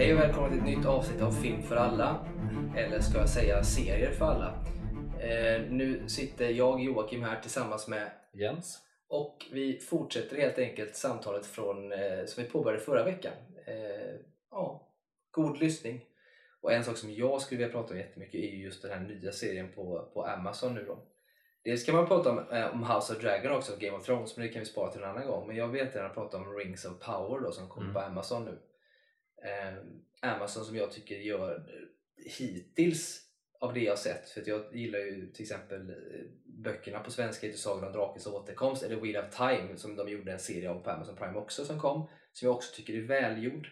Hej och välkomna till ett nytt avsnitt av Film för alla. Eller ska jag säga serier för alla. Eh, nu sitter jag, Joakim, här tillsammans med Jens? och vi fortsätter helt enkelt samtalet från, eh, som vi påbörjade förra veckan. Eh, ja, god lyssning. Och en sak som jag skulle vilja prata om jättemycket är ju just den här nya serien på, på Amazon nu då. Dels kan man prata om, eh, om House of Dragon också, Game of Thrones, men det kan vi spara till en annan gång. Men jag vill gärna prata om Rings of Power då som kommer Mm. på Amazon nu. Eh, Amazon som jag tycker gör hittills av det jag sett, för att jag gillar ju till exempel eh, böckerna på svenska heter Sagan om Drakens återkomst eller Wheel of Time som de gjorde en serie av på Amazon Prime också som kom, som jag också tycker är välgjord.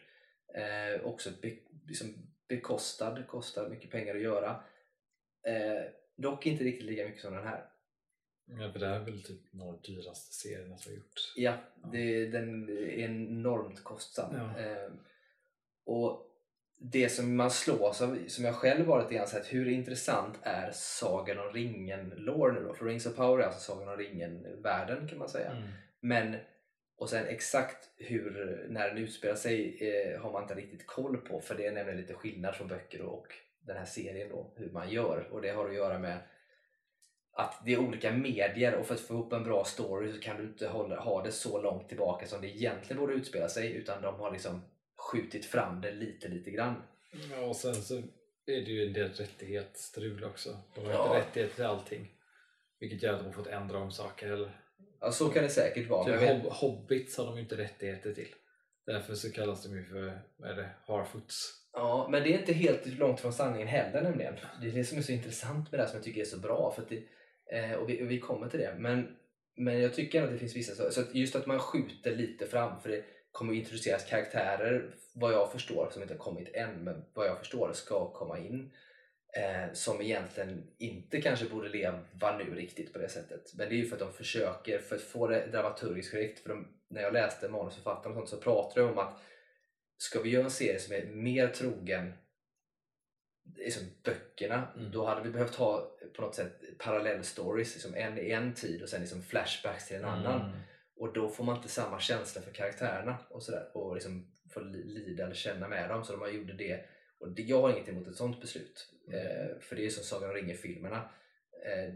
Eh, också be, liksom bekostad, kostar mycket pengar att göra. Eh, dock inte riktigt lika mycket som den här. Ja, för det här är väl typ några av de dyraste serierna som har gjorts. Ja, det, den är enormt kostsam. Ja. Eh, och det som man slås av, som jag själv varit lite grann, så att hur intressant är Sagan om ringen-lore nu då? För Rings of Power är alltså Sagan om ringen-världen kan man säga. Mm. Men, och sen exakt hur, när den utspelar sig eh, har man inte riktigt koll på för det är nämligen lite skillnad från böcker och den här serien då, hur man gör. Och det har att göra med att det är olika medier och för att få ihop en bra story så kan du inte hålla, ha det så långt tillbaka som det egentligen borde utspela sig utan de har liksom skjutit fram det lite, lite grann. Ja, och sen så är det ju en del rättighetsstrul också. De har Ja. inte rättighet till allting. Vilket gör att de har fått ändra om saker. Eller, Ja, så kan det säkert vara. men typ hob hobbits har de ju inte rättigheter till. Därför så kallas de ju för, vad är det, harfoots. Ja, men det är inte helt långt från sanningen heller nämligen. Det är det som är så intressant med det här som jag tycker är så bra. För det, eh, och, vi, och vi kommer till det. Men, men jag tycker att det finns vissa så, så just att man skjuter lite fram för det kommer introduceras karaktärer vad jag förstår, som inte har kommit än, men vad jag förstår ska komma in. Eh, som egentligen inte kanske borde leva nu riktigt på det sättet. Men det är ju för att de försöker, för att få det dramaturgiskt korrekt. För de, när jag läste manusförfattaren och sånt så pratade de om att ska vi göra en serie som är mer trogen liksom böckerna, Mm. då hade vi behövt ha på något sätt parallell stories, liksom en i en tid och sen liksom flashbacks till en annan. Mm. Och då får man inte samma känsla för karaktärerna och sådär och liksom få li- lida eller känna med dem. Så de har gjorde det. Och det, jag har inget emot ett sånt beslut. Mm. Eh, för det är som Sagan om ringen-filmerna. Eh,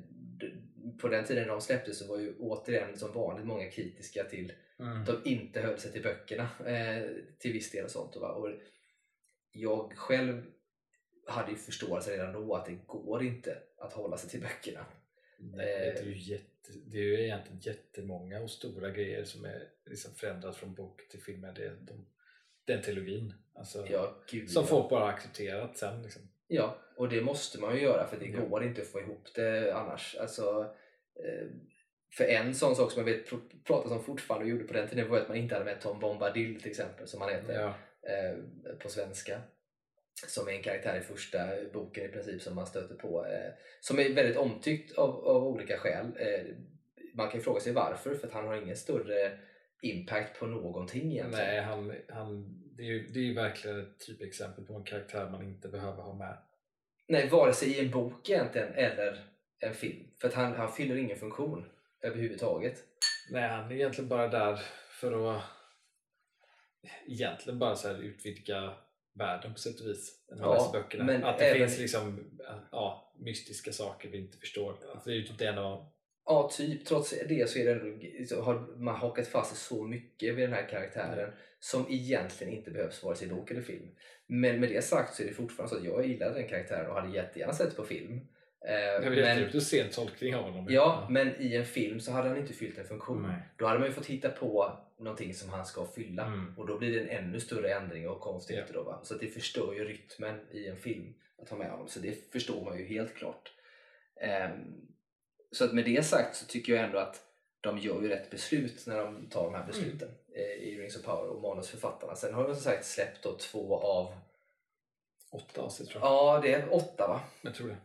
på den tiden de släpptes så var ju återigen som vanligt många kritiska till Mm. de inte höll sig till böckerna eh, till viss del och sånt. Va? Och jag själv hade ju förståelse redan då att det går inte att hålla sig till böckerna. Nej, det, är ju jätte, det är ju egentligen jättemånga och stora grejer som är liksom förändrat från bok till film. Det är de, den trilogin. Alltså, Ja, gud, som ja. folk bara accepterat sen. Liksom. Ja, och det måste man ju göra för det Ja. går inte att få ihop det annars. Alltså, eh, för en sån sak som jag vet pr- pratas om fortfarande och gjorde på den tiden var att man inte hade med Tom Bombadil till exempel som han heter Ja. eh, på svenska. Som är en karaktär i första boken i princip som man stöter på. Eh, som är väldigt omtyckt av, av olika skäl. Eh, man kan ju fråga sig varför, för att han har ingen större impact på någonting egentligen. Nej, han, han, det, är ju, det är ju verkligen ett typexempel på en karaktär man inte behöver ha med. Nej, vare sig i en bok egentligen eller en film. För att han, han fyller ingen funktion överhuvudtaget. Nej, han är egentligen bara där för att egentligen bara så utvidga världen på sätt och vis. När man Ja, läser böckerna. men att det även- finns liksom ja, mystiska saker vi inte förstår. Alltså, det är ju typ det en av Ja, typ. Trots det så är det så har man hakat fast så mycket vid den här karaktären som egentligen inte behövs vare sig i bok eller film. Men med det sagt så är det fortfarande så att jag gillade den karaktären och hade jättegärna sett på film. Eh, men, jätteroligt att se en tolkning av honom. ja, men i en film så hade han inte fyllt en funktion. Nej. Då hade man ju fått hitta på någonting som han ska fylla. Mm. Och då blir det en ännu större ändring och konstigheter. Ja. Då, va? Så att det förstör ju rytmen i en film att ha med honom. Så det förstår man ju helt klart. Ehm, så att med det sagt så tycker jag ändå att de gör ju rätt beslut när de tar de här besluten eh, i Rings of Power och manusförfattarna. Sen har de som sagt släppt då två av, Åtta avsnitt tror jag. ja det är åtta va? Jag tror det.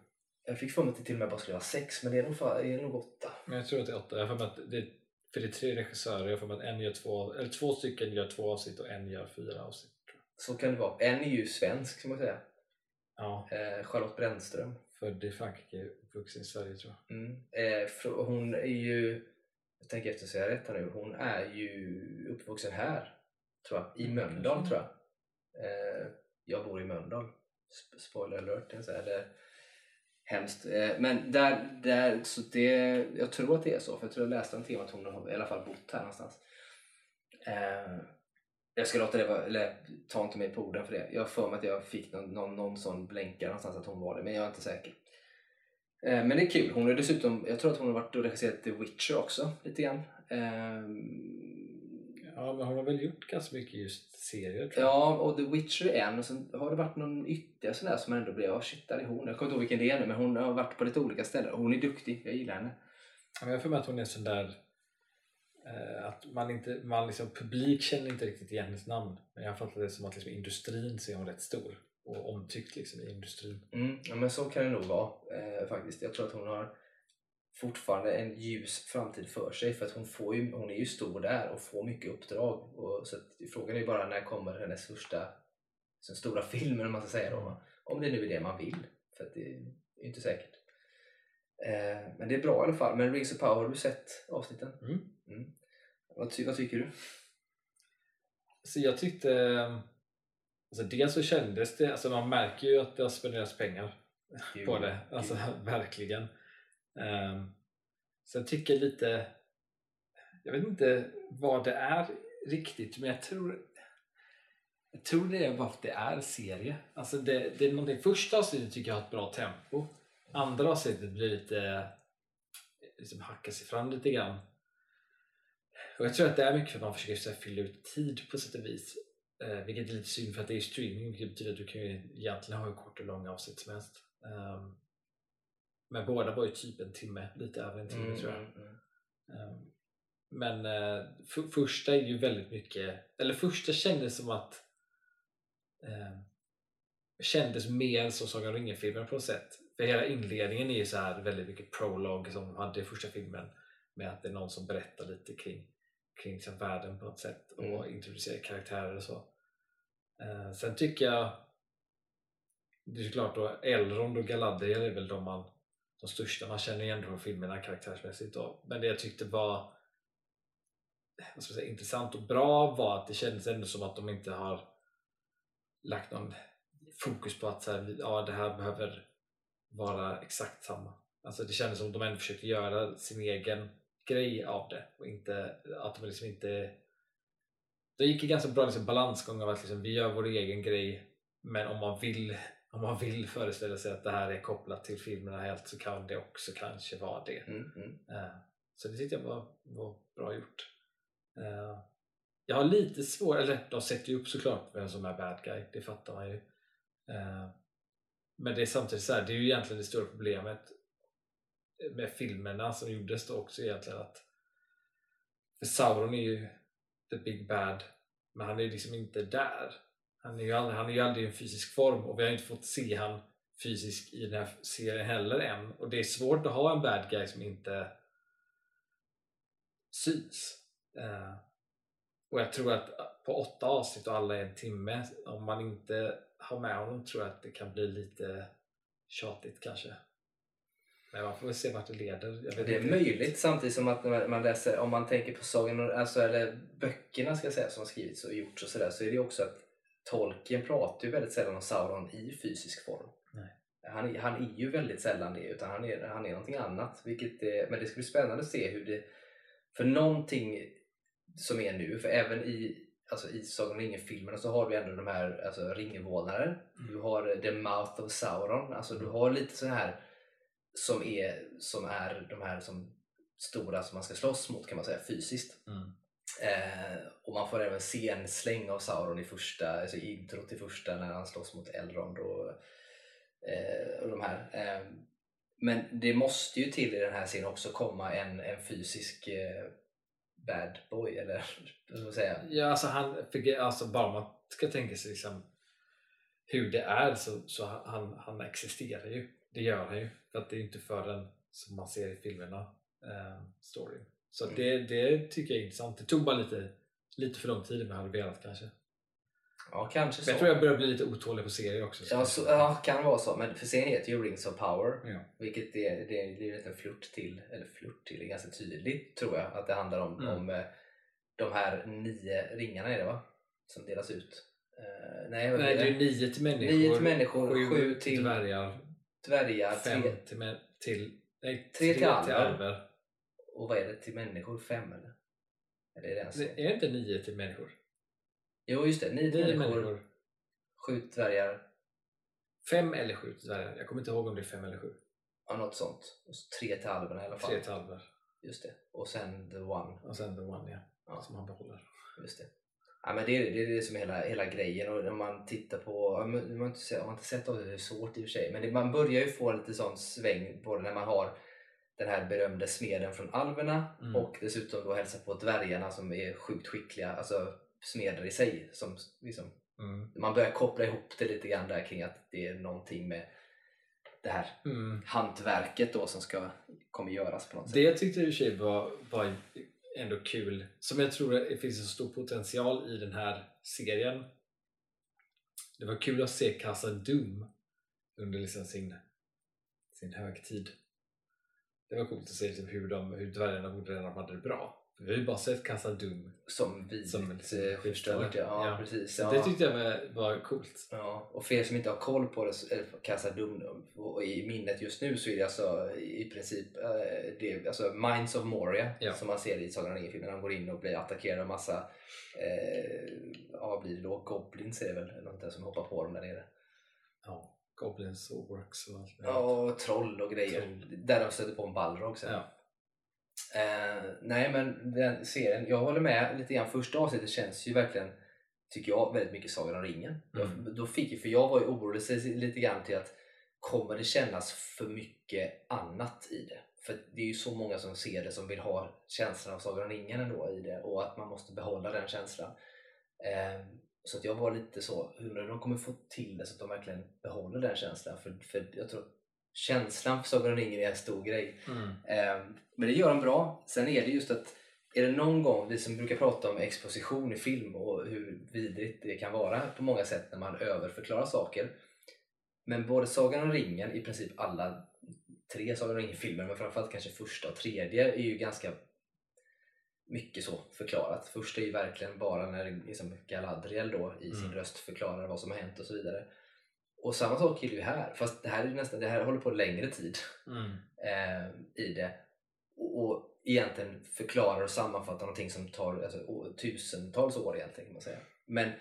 Jag fick för mig att det till och med bara skulle vara sex men det är nog, fa- det är nog åtta. Men jag tror att det är åtta. Jag har för mig att det, för det är tre regissörer. Jag mig att en gör två, eller två stycken gör två avsnitt och en gör fyra avsnitt. Så kan det vara. En är ju svensk ska man säga. Ja, Eh, Charlotte Brännström. född i Frankrike, uppvuxen i Sverige tror jag. Mm. Eh, hon är ju, jag tänker efter jag rätt här nu, hon är ju uppvuxen här, tror jag, i Mm, Mölndal tror jag. Eh, Jag bor i Mölndal. Sp- Spoiler alert. säga. Eller, hemskt. Eh, men där, där, så det, jag tror att det är så. För jag tror jag läste en tema att hon har i alla fall bott här någonstans. Eh, jag ska låta det vara, eller ta inte mig på orden för det. Jag har för mig att jag fick någon, någon, någon sån blänkare någonstans att hon var det, men jag är inte säker. Eh, Men det är kul. Hon är dessutom, jag tror att hon har varit och regisserat The Witcher också lite grann. Eh, Ja, men hon har väl gjort ganska mycket just serier tror jag. Ja, och The Witcher är en och sen har det varit någon ytterligare sån där som ändå blev, ja shit, där är hon. Jag kommer inte ihåg vilken det är nu, men hon har varit på lite olika ställen. Hon är duktig, jag gillar henne. Ja, men Jag för mig att hon är sån där eh, att man inte, man liksom, publik känner inte riktigt igen hennes namn. Men jag har fattat det som att liksom, industrin så är hon rätt stor och omtyckt liksom, i industrin. Mm, ja, men så kan det nog vara eh, faktiskt. Jag tror att hon har fortfarande en ljus framtid för sig för att hon, får ju, hon är ju stor där och får mycket uppdrag. Och, så att, frågan är ju bara när kommer hennes första så stora film vad man ska säga då. Om det nu är det man vill. För att det är inte säkert. Eh, men det är bra i alla fall. Men Rings of Power, har du sett avsnitten? Mm. Vad, ty- vad tycker du? Så jag tyckte alltså dels så kändes det, alltså man märker ju att det har spenderats pengar på det, alltså verkligen. Ehm, um, sen tycker jag lite, jag vet inte vad det är riktigt, men jag tror jag tror det är bara för att det är serie. Alltså det, det är någonting, första avsnittet tycker jag har ett bra tempo. Andra avsnittet blir lite liksom hackar sig fram lite grann. Och jag tror att det är mycket för att man försöker så här, fylla ut tid på sätt och vis. Eh, vilket är lite synd för att det är streaming vilket betyder att du kan ju egentligen ha hur kort och långa avsnitt som helst. Um, men båda var ju typ en timme, lite över en timme Mm, tror jag. mm, mm. Ehm, Men eh, f- första är ju väldigt mycket, eller första kändes som att eh, kändes mer som Sagan om ringen-filmen på något sätt. För hela inledningen är ju så här väldigt mycket prolog som de hade i första filmen med att det är någon som berättar lite kring, kring liksom världen på något sätt och Mm. introducerar karaktärer och så. Eh, sen tycker jag det är såklart då Elrond och Galadriel är väl de man de största man känner igen från filmerna karaktärsmässigt då. Men det jag tyckte var vad ska jag säga, intressant och bra var att det kändes ändå som att de inte har lagt någon fokus på att så här, ja, det här behöver vara exakt samma. Alltså det kändes som att de ändå försökte göra sin egen grej av det och inte att de liksom inte det gick en ganska bra liksom balansgång av att liksom, vi gör vår egen grej men om man vill om man vill föreställa sig att det här är kopplat till filmerna helt så kan det också kanske vara det. Mm, mm. Eh, Så det tyckte jag var, var bra gjort. Eh, Jag har lite svårt, eller de sätter ju upp såklart vem som är bad guy, det fattar man ju. Eh, Men det är samtidigt så här, det är ju egentligen det stora problemet med filmerna som gjordes då också egentligen att för Sauron är ju the big bad men han är liksom inte där. Han är ju aldrig, han är ju aldrig i en fysisk form och vi har inte fått se han fysisk i den här serien heller än och det är svårt att ha en bad guy som inte syns. Eh, och jag tror att på åtta avsnitt och alla en timme, om man inte har med honom tror jag att det kan bli lite tjatigt kanske. Men man får väl se vart det leder. Det är inte möjligt samtidigt som att när man läser, om man tänker på sagan, alltså, eller böckerna ska jag säga, som har skrivits och gjorts och sådär så är det också att Tolkien pratar ju väldigt sällan om Sauron i fysisk form. Han, han är ju väldigt sällan det, utan han är, han är någonting annat. Vilket är, men det ska bli spännande att se hur det... För någonting som är nu, för även i, alltså i Sagan om ringen-filmerna så har du ändå de här alltså, ringvålnader. Mm. Du har The Mouth of Sauron. Alltså du har lite så här som är, som är de här som stora som man ska slåss mot kan man säga fysiskt. Mm. Eh, och man får även se en släng av Sauron i första, alltså i introt till första när han slåss mot Elrond och, eh, och de här. Eh, men det måste ju till i den här scenen också komma en, en fysisk eh, bad boy eller vad ska man säga? Ja, alltså, han, alltså bara man ska tänka sig liksom hur det är så, så han, han existerar ju. Det gör han ju. För att det är inte förrän som man ser i filmerna eh, storyn. Så Mm. det, det tycker jag är intressant. Det tog bara lite, lite för lång tid än jag hade velat kanske. Ja, kanske så. jag tror jag börjar bli lite otålig på serier också. Ja, så, ja, kan vara så. Men för serien heter ju Rings of Power. Ja. Vilket det, det är en liten flört till, eller flört till, det är ganska tydligt tror jag att det handlar om, Mm. om eh, de här nio ringarna är det va? Som delas ut. Eh, nej, Nej, det är nio till människor, Nio till människor, sju, sju till dvärgar, Dvärgar, fem tre, till, till, nej, Tre till alver. Och vad är det till människor? Fem eller? Eller är det en så? Det- Är det inte nio till människor? Jo just det, nio till Nio människor, människor. sju dvärgar, Fem eller sju dvärgar. Jag kommer inte ihåg om det är fem eller sju. ja något sånt. Och så tre till alverna i alla fall. Tre till alver. Just det. Och sen the one. Och sen the one ja, Ja. som han behåller. Just det. Ja, men det, är, det är det som är hela, hela grejen och om man tittar på, man har inte sett, man har inte sett av det, är svårt i och för sig, men det, man börjar ju få lite sån sväng på det när man har den här berömde smeden från alverna Mm. och dessutom då hälsa på dvärgarna som är sjukt skickliga, alltså smeder i sig. Som liksom, Mm. man börjar koppla ihop det lite grann där kring att det är någonting med det här Mm. hantverket då som ska, kommer göras på något sätt. Det jag tyckte i och för sig var, var ändå kul, som jag tror det finns en stor potential i den här serien. Det var kul att se Casa Doom under liksom sin, sin högtid. Det var coolt att se liksom hur, de, hur dvärgarna borde redan hade det bra. För vi har ju bara sett Casa Doom. Som vidrigt Som som liksom förstört. Ja, Ja. precis. Ja. Det tyckte jag var, var coolt. Ja, och för er som inte har koll på det, eller Casa Dum och i minnet just nu så är det alltså i princip eh, det, alltså Minds of Moria Ja. som man ser i Sagan om ringen-filmen. Han går in och blir attackerad av massa, eh, vad blir det då? Goblins är det väl, eller något där som hoppar på dem där nere. Ja, Goblins och Orcs och allt. Ja, och troll och grejer. Troll. Där de stöter på en Balrog sen. Ja. Eh, nej men den serien, jag håller med lite grann. Första avsnittet känns ju verkligen, tycker jag, väldigt mycket Sagan om ringen. Mm. Jag, då fick, för jag var ju orolig lite grann till att kommer det kännas för mycket annat i det? För det är ju så många som ser det som vill ha känslan av Sagan om ringen ändå i det och att man måste behålla den känslan. Eh, så att jag var lite så, hur de kommer få till det så att de verkligen behåller den känslan. För, för jag tror känslan för Sagan om ringen är en stor grej. Mm. Eh, Men det gör de bra. Sen är det just att är det någon gång, vi som brukar prata om exposition i film och hur vidrigt det kan vara på många sätt när man överförklarar saker. Men både Sagan om ringen, i princip alla tre Sagan om ringen-filmer, men framförallt kanske första och tredje är ju ganska mycket så förklarat. Första är ju verkligen bara när liksom Galadriel då i sin Mm. röst förklarar vad som har hänt och så vidare. Och samma sak är det ju här, fast det här, är nästan, det här håller på längre tid Mm. eh, i det och, och egentligen förklarar och sammanfattar någonting som tar alltså, tusentals år egentligen kan man säga. Men,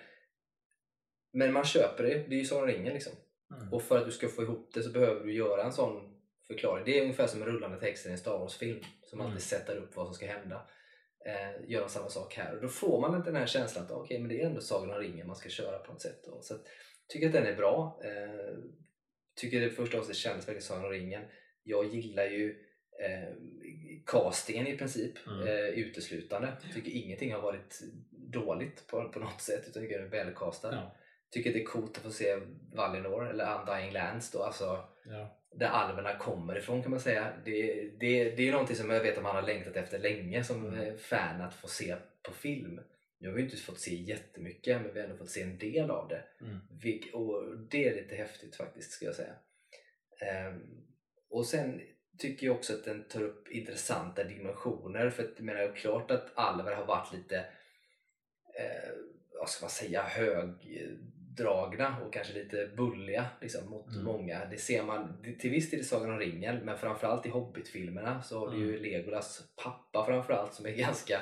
men man köper det, det är ju Sagan ringen liksom. Mm. Och för att du ska få ihop det så behöver du göra en sån förklaring. Det är ungefär som rullande texten i en Star Wars-film som Mm. alltid sätter upp vad som ska hända. Eh, gör de samma sak här och då får man inte den här känslan att okej, men det är ändå Sagan om ringen man ska köra på något sätt. Då. Så att, tycker att den är bra. Eh, tycker det första avsnittet kändes verkligen Sagan om ringen. Jag gillar ju eh, castingen i princip Mm. eh, uteslutande. Tycker ingenting har varit dåligt på, på något sätt utan tycker den är välcastad. Ja. Tycker det är coolt att få se Valinor eller Undying Lands då, alltså Ja. där alverna kommer ifrån kan man säga. Det, det, det är någonting som jag vet att man har längtat efter länge som Mm. eh, fan att få se på film. Nu har vi inte fått se jättemycket men vi har ändå fått se en del av det. Mm. Vilk, och det är lite häftigt faktiskt ska jag säga. Ehm, och sen tycker jag också att den tar upp intressanta dimensioner för att jag menar klart att alver har varit lite eh, vad ska man säga högdragna och kanske lite bulliga liksom, mot Mm. många. Det ser man till viss del i Sagan om ringen men framförallt i Hobbit-filmerna så har du ju Legolas pappa framförallt som är ganska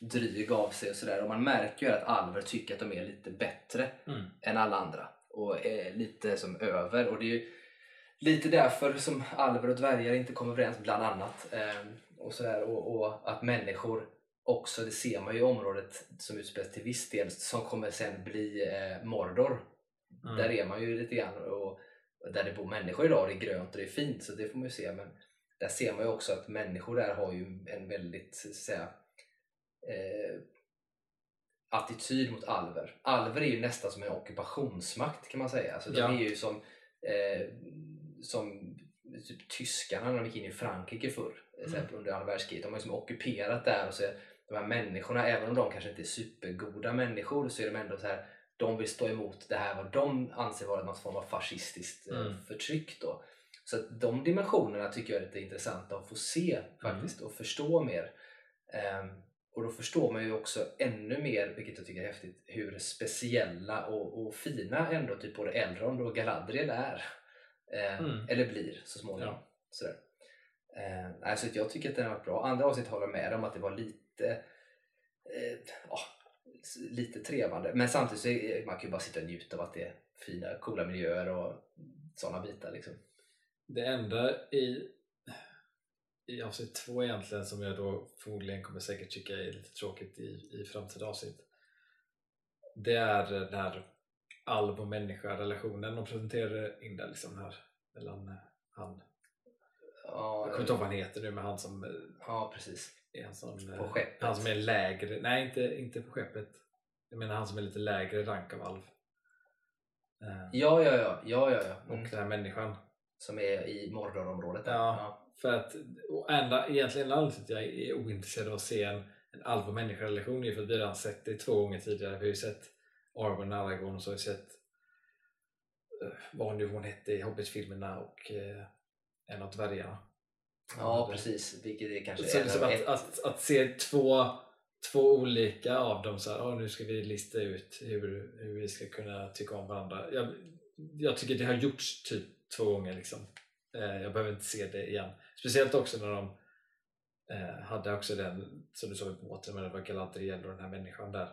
dryg av sig och sådär och man märker ju att alver tycker att de är lite bättre Mm. än alla andra och är lite som över och det är ju lite därför som alver och dvärgar inte kommer överens bland annat eh, och sådär och, och att människor också, det ser man ju i området som utspelas till viss del som kommer sen bli eh, Mordor Mm. där är man ju lite grann och och där det bor människor idag och det är grönt och det är fint så det får man ju se men där ser man ju också att människor där har ju en väldigt så att säga eh, attityd mot alver. Alver är ju nästan som en ockupationsmakt kan man säga. Alltså, de Ja. är ju som, eh, som typ tyskarna när de gick in i Frankrike förr, exempel under andra världskriget. De har ju som ockuperat där och så de här människorna, även om de kanske inte är supergoda människor så är de ändå så här de vill stå emot det här vad de anser vara någon form av fascistiskt eh, Mm. förtryck. Då. Så att de dimensionerna tycker jag är lite intressanta att få se faktiskt och förstå mer. Ehm, Och då förstår man ju också ännu mer, vilket jag tycker är häftigt, hur speciella och, och fina ändå typ både Elrond och Galadriel är. Eh, Mm. Eller blir så småningom. Ja. Sådär. Eh, alltså jag tycker att den har varit bra. Andra avsnitt håller med om att det var lite eh, ja, s- lite trevande. Men samtidigt så är, man kan ju bara sitta och njuta av att det är fina, coola miljöer och sådana bitar. Liksom. Det enda i, i avsnitt två egentligen som jag då förmodligen kommer säkert tycka är lite tråkigt i, i framtida avsnitt det är den här alv och människa-relationen de presenterar in där liksom här mellan han, Ja, jag kommer inte ihåg vad han heter nu men han som eh, ja, precis. Är en eh, På skeppet. han som är lägre, nej inte, inte på skeppet jag menar han som är lite lägre rank av alv Eh, Ja, ja, ja. ja, ja, ja. och Mm. den här människan Som är i Mordor-området. där. Ja. För att enda, egentligen anledningen till att jag är ointresserad av att se en, en alv och människa-relation är för att vi redan sett det två gånger tidigare. Vi har ju sett Arwen Aragorn och så har vi sett eh, vad nu hon hette i Hobbit-filmerna och eh, en av dvärgarna. Ja, precis. Vilket är kanske Så en liksom att, att, att se två, två olika av dem så här, "Åh, nu ska vi lista ut hur, hur vi ska kunna tycka om varandra. Jag, jag tycker det har gjorts typ två gånger liksom. Eh, jag behöver inte se det igen. Speciellt också när de eh, hade också den som du sa i båten med det var Galadriel och den här människan där.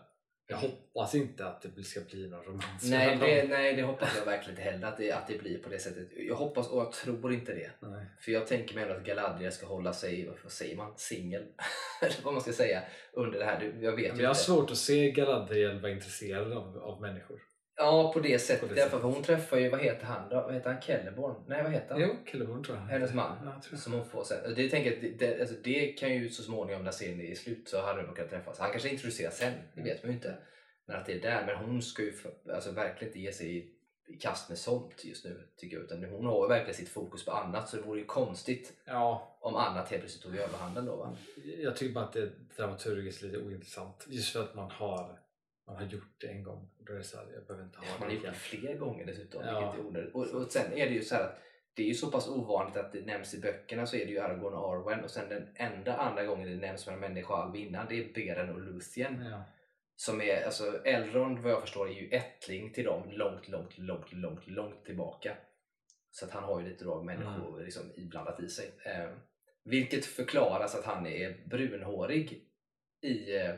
Jag hoppas inte att det ska bli någon romans Nej det, nej, det hoppas jag verkligen inte heller att det, att det blir på det sättet. Jag hoppas och jag tror inte det. Nej. För jag tänker mig ändå att Galadriel ska hålla sig, vad säger man, singel? Eller vad man ska säga under det här. Jag vet Men jag har inte. svårt att se Galadriel vara intresserad av, av människor. Ja, på det sättet. På det fall, för hon träffar ju, vad heter han då? Vad heter han? Kelleborn? Nej, vad heter han? Jo, Celeborn tror jag. Hennes man. Ja, jag Som hon får sen. Det, tänker jag, det, alltså det kan ju så småningom när serien är slut så hade de kunnat träffas. Han kanske introduceras sen, det vet man ju inte. Men att det är där. Men hon ska ju alltså, verkligen inte ge sig i, i kast med sånt just nu. Tycker jag. Utan hon har verkligen sitt fokus på annat. Så det vore ju konstigt Ja, om annat helt plötsligt tog överhanden då. Va? jag tycker bara att det är dramaturgiskt lite ointressant. Just för att man har, man har gjort det en gång. Då är det så här, jag behöver inte ha Man det har gjort det fler gånger dessutom. Ja. Vilket är onödigt. Och, och sen är det ju så här att det är ju så pass ovanligt att det nämns i böckerna så är det ju Aragorn och Arwen och sen den enda andra gången det nämns mellan människa och alv innan det är Beren och Luthien. Ja. Som är, alltså Elrond vad jag förstår är ju ättling till dem långt, långt, långt, långt, långt tillbaka. Så att han har ju lite då människor liksom iblandat i sig. Eh, vilket förklaras att han är brunhårig i, eh, i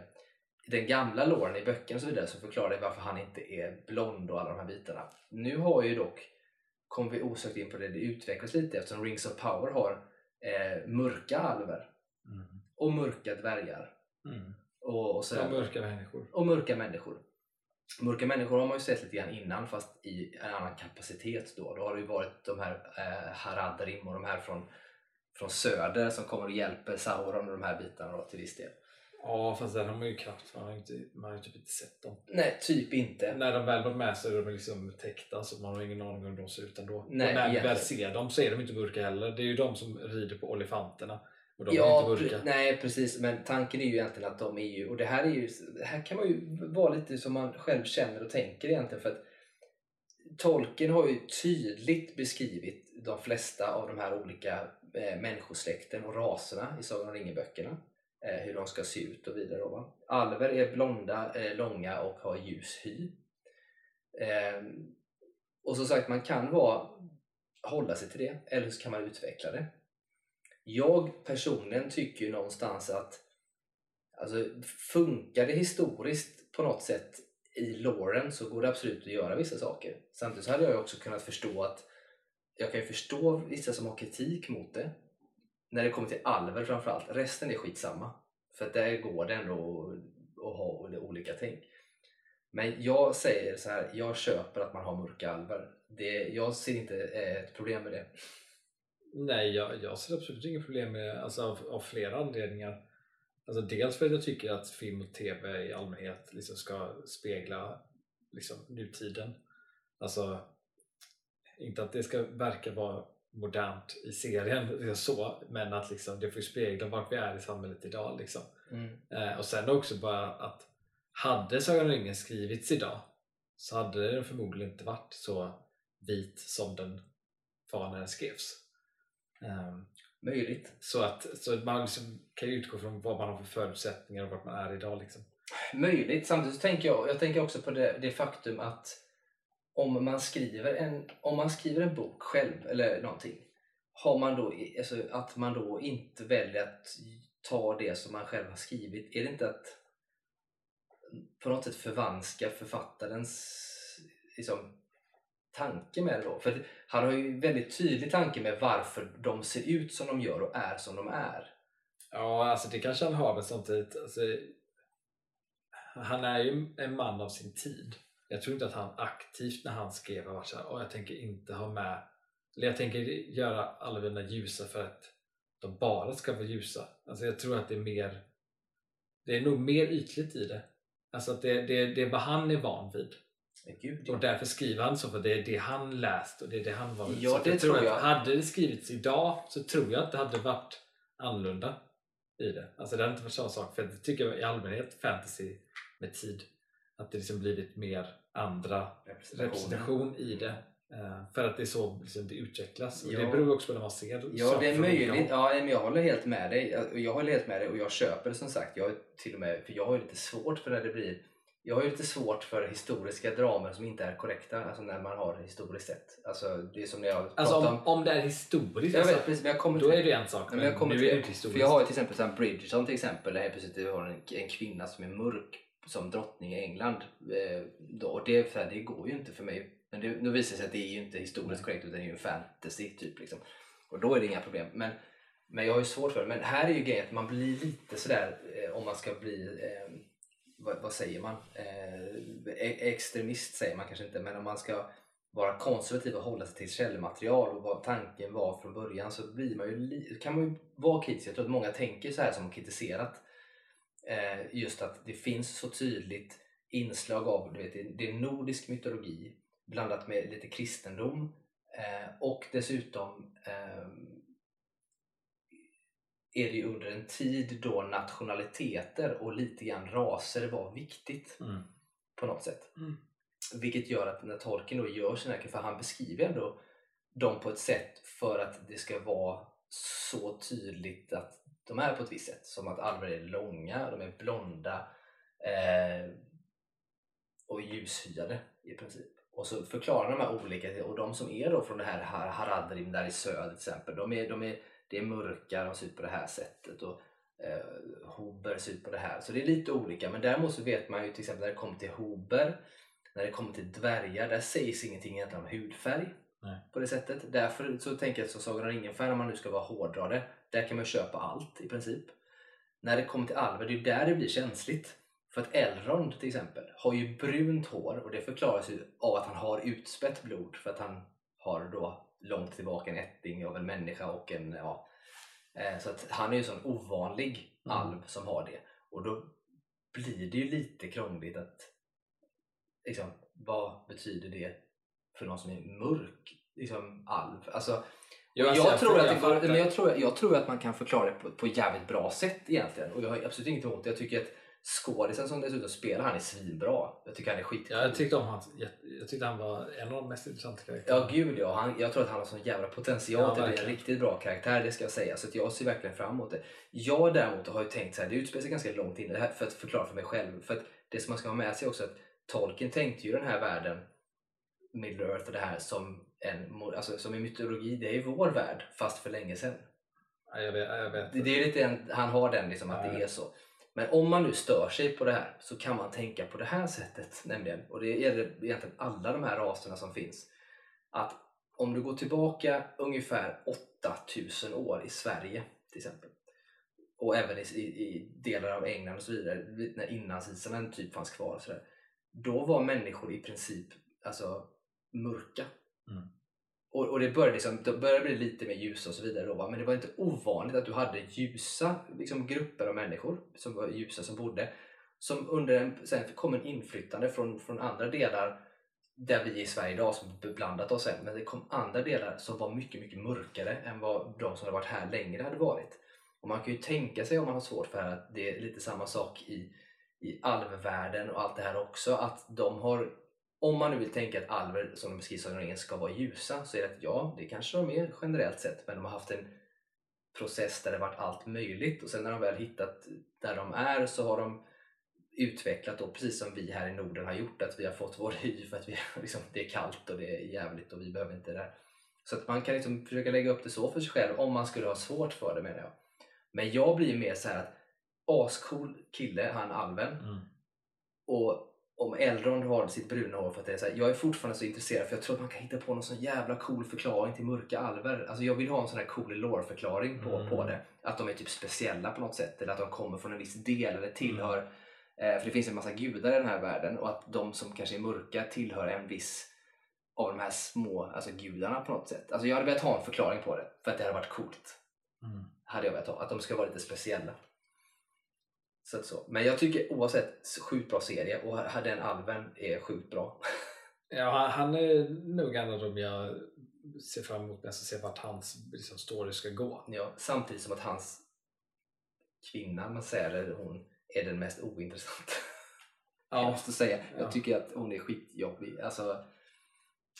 den gamla låren i böckerna och så vidare så förklarar varför han inte är blond och alla de här bitarna. Nu har ju dock, kommer vi osökt in på det, det utvecklas lite eftersom Rings of Power har eh, mörka alver Mm. och mörka dvärgar. Mm. Och, och, sådär. Ja, mörka människor. och mörka människor. Mörka människor har man ju sett lite grann innan fast i en annan kapacitet då. Då har det ju varit de här eh, Haradrim och de här från, från söder som kommer och hjälper Sauron och de här bitarna då, till viss del. Ja, fast den har man ju knappt, man har ju, inte, man har ju typ inte sett dem. Nej, typ inte. När de väl var med så är de liksom täckta så man har ingen aning om hur de ser ut ändå. Nej, och när vi väl ser dem så är de inte mörka heller. Det är ju de som rider på olifanterna. Och de är ja, inte mörka. pre- nej precis. Men tanken är ju egentligen att de är ju, och det här är ju, det här kan man ju vara lite som man själv känner och tänker egentligen för att Tolkien har ju tydligt beskrivit de flesta av de här olika eh, människosläkten och raserna i Sagan om ringen-böckerna. Eh, hur de ska se ut och vidare. Då, va? Alver är blonda, eh, långa och har ljus hy. Eh, och som sagt, man kan vara, hålla sig till det eller så kan man utveckla det. Jag personligen tycker ju någonstans att alltså, funkar det historiskt på något sätt i låren så går det absolut att göra vissa saker. Samtidigt så hade jag ju också kunnat förstå att jag kan ju förstå vissa som har kritik mot det. När det kommer till alver framförallt. Resten är skitsamma. För att där går det ändå att- ha olika tänk. Men jag säger så här, jag köper att man har mörka alver. Det, jag ser inte eh, ett problem med det. Nej, jag, jag ser absolut inget problem med det, alltså av, av flera anledningar. Alltså dels för att jag tycker att film och tv i allmänhet liksom ska spegla liksom, nutiden. Alltså, inte att det ska verka vara modernt i serien liksom så, men att liksom, det får spegla vart vi är i samhället idag. Liksom. Eh, och sen också bara att hade Sagan om ringen skrivits idag så hade den förmodligen inte varit så vit som den var när den skrevs. Ehm, Möjligt. Så att, så man liksom kan utgå från vad man har för förutsättningar och vart man är idag. Liksom. Möjligt. Samtidigt så tänker jag, jag tänker också på det, det faktum att om man, skriver en, om man skriver en bok själv eller någonting har man då, alltså, att man då inte väljer att ta det som man själv har skrivit, är det inte att på något sätt förvanska författarens liksom, tanke med det då? För han har ju en väldigt tydlig tanke med varför de ser ut som de gör och är som de är. Ja, alltså det kanske han har men samtidigt alltså, han är ju en man av sin tid. Jag tror inte att han aktivt när han skrev har varit såhär, jag tänker inte ha med eller jag tänker göra alla mina ljusa för att de bara ska vara ljusa. Alltså jag tror att det är mer det är nog mer ytligt i det. Alltså att det, det, det är vad han är van vid. Gud. Och därför skriver han så, för det är det han läst och det är det han var Ja, det jag tror tror jag. Att hade det skrivits idag så tror jag att det hade varit annorlunda i det. Alltså det hade inte varit samma sak, för det tycker jag i allmänhet fantasy med tid att det liksom blivit mer andra representation i det. Eh, för att det är så liksom, det utvecklas. Och Ja. det beror också på när man ser Ja, det är möjligt. Ja, men jag håller helt med dig. Jag- håller helt med dig och jag köper det som sagt. Jag till och med, för jag har lite svårt för när det blir jag har ju lite svårt för historiska dramer som inte är korrekta, alltså när man har historiskt sett. Alltså, det är som när jag Alltså pratar om, om det är historiskt, Jag alltså, vet precis, men jag kommer då till är det en sak. Men, men jag kommer nu till är det inte historiskt. För jag har ju till exempel som Bridgerton till exempel, där helt plötsligt du har en, en kvinna som är mörk som drottning i England. Eh, då, och det, här, det går ju inte för mig. Men det, nu visar det sig att det är ju inte historiskt korrekt utan det är ju en fantasy typ. Liksom. Och då är det inga problem. Men, men jag har ju svårt för det. Men här är ju grejen att man blir lite sådär eh, om man ska bli eh, vad, vad säger man? Eh, e- extremist säger man kanske inte, men om man ska vara konservativ och hålla sig till källmaterial och vad tanken var från början så blir man ju kan man ju vara kritisk. Jag tror att många tänker så här som kritiserat just att det finns så tydligt inslag av du vet, det- är nordisk mytologi blandat med lite kristendom eh, och dessutom eh, är det ju under en tid då nationaliteter och lite grann raser var viktigt Mm. på något sätt. Mm. Vilket gör att när Tolkien då gör sina för han beskriver ändå dem på ett sätt för att det ska vara så tydligt att de är på ett visst sätt. Som att alver är långa, de är blonda eh, och ljushyade i princip. Och så förklarar de här olika, och de som är då från det här Har- Haradrim där i söder till exempel, de är, de är, det är mörka, de ser ut på det här sättet. Och eh, Hober ser ut på det här. Så det är lite olika. Men däremot så vet man ju till exempel när det kommer till Hober, när det kommer till dvärgar, där sägs ingenting egentligen om hudfärg. Nej. På det sättet. Därför så tänker jag att som Sagan om ringen-fan, om man nu ska vara hårdrare, där kan man köpa allt i princip. När det kommer till alver, det är där det blir känsligt. För att Elrond till exempel har ju brunt hår och det förklaras ju av att han har utspätt blod för att han har då långt tillbaka en ätting av en människa och en ja, eh, så att han är ju en sån ovanlig Mm. alv som har det och då blir det ju lite krångligt att liksom, vad betyder det för någon som är mörk liksom alv? Alltså, Alltså, jag, tror att men jag, tror, jag tror att man kan förklara det på, på jävligt bra sätt egentligen. Och jag har absolut inget emot det. Jag tycker att skådisen som dessutom spelar han är svinbra. Jag tycker han är skitcool. Ja, jag tyckte om hans, jag, jag tyckte han var en av de mest intressanta karaktärerna. Ja, gud ja. Han, jag tror att han har sån jävla potential Ja, till att bli en riktigt bra karaktär, det ska jag säga. Så jag ser verkligen fram emot det. Jag däremot har ju tänkt så här, det utspelar sig ganska långt in, det här för att förklara för mig själv. För att det som man ska ha med sig också att Tolkien tänkte ju den här världen, Middle Earth och det här som en, alltså som i mytologi, det är ju vår värld fast för länge sedan. Ja, jag vet. Jag vet. Det, det är lite en, han har den liksom att Ja, det är så. Men om man nu stör sig på det här så kan man tänka på det här sättet nämligen. Och det gäller egentligen alla de här raserna som finns. Att om du går tillbaka ungefär 8000 år i Sverige till exempel. Och även i, i, delar av England och så vidare. När inlandsisarna typ fanns kvar och sådär. Då var människor i princip alltså, mörka. Mm. Och, och det började, liksom, det började bli lite mer ljusa och så vidare då, va? men det var inte ovanligt att du hade ljusa liksom, grupper av människor som var ljusa som bodde som under en, sen kom en inflyttande från, från andra delar där vi är i Sverige idag som beblandat oss än, men det kom andra delar som var mycket, mycket mörkare än vad de som hade varit här längre hade varit. Och man kan ju tänka sig om man har svårt för det här att det är lite samma sak i, i alvvärlden och allt det här också, att de har om man nu vill tänka att alver som de beskrivs av ringen ska vara ljusa så är det att ja, det kanske de är generellt sett men de har haft en process där det varit allt möjligt och sen när de väl hittat där de är så har de utvecklat då precis som vi här i Norden har gjort att vi har fått vår hy för att vi, liksom, det är kallt och det är jävligt och vi behöver inte det där. Så att man kan liksom försöka lägga upp det så för sig själv om man skulle ha svårt för det menar jag. Men jag blir mer så här att ascool kille, han Alven. Mm. Och om Elrond har sitt bruna hår för att det är så här, jag är fortfarande så intresserad för jag tror att man kan hitta på någon sån jävla cool förklaring till mörka alver. Alltså jag vill ha en sån här cool lore-förklaring på, Mm. på det. Att de är typ speciella på något sätt eller att de kommer från en viss del eller tillhör eh, för det finns en massa gudar i den här världen och att de som kanske är mörka tillhör en viss av de här små alltså gudarna på något sätt. Alltså jag hade velat ha en förklaring på det för att det hade varit coolt. Mm. Hade jag velat ha. Att de ska vara lite speciella. Så så. Men jag tycker oavsett sjukt bra serie och den alven är sjukt bra. Ja, han, han är nog en av dem jag ser fram emot mest att se vart hans liksom, story ska gå. Ja, samtidigt som att hans kvinna, man säger eller hon, är den mest ointressanta. Jag Ja, måste säga. Ja. Jag tycker att hon är skitjobbig. Alltså,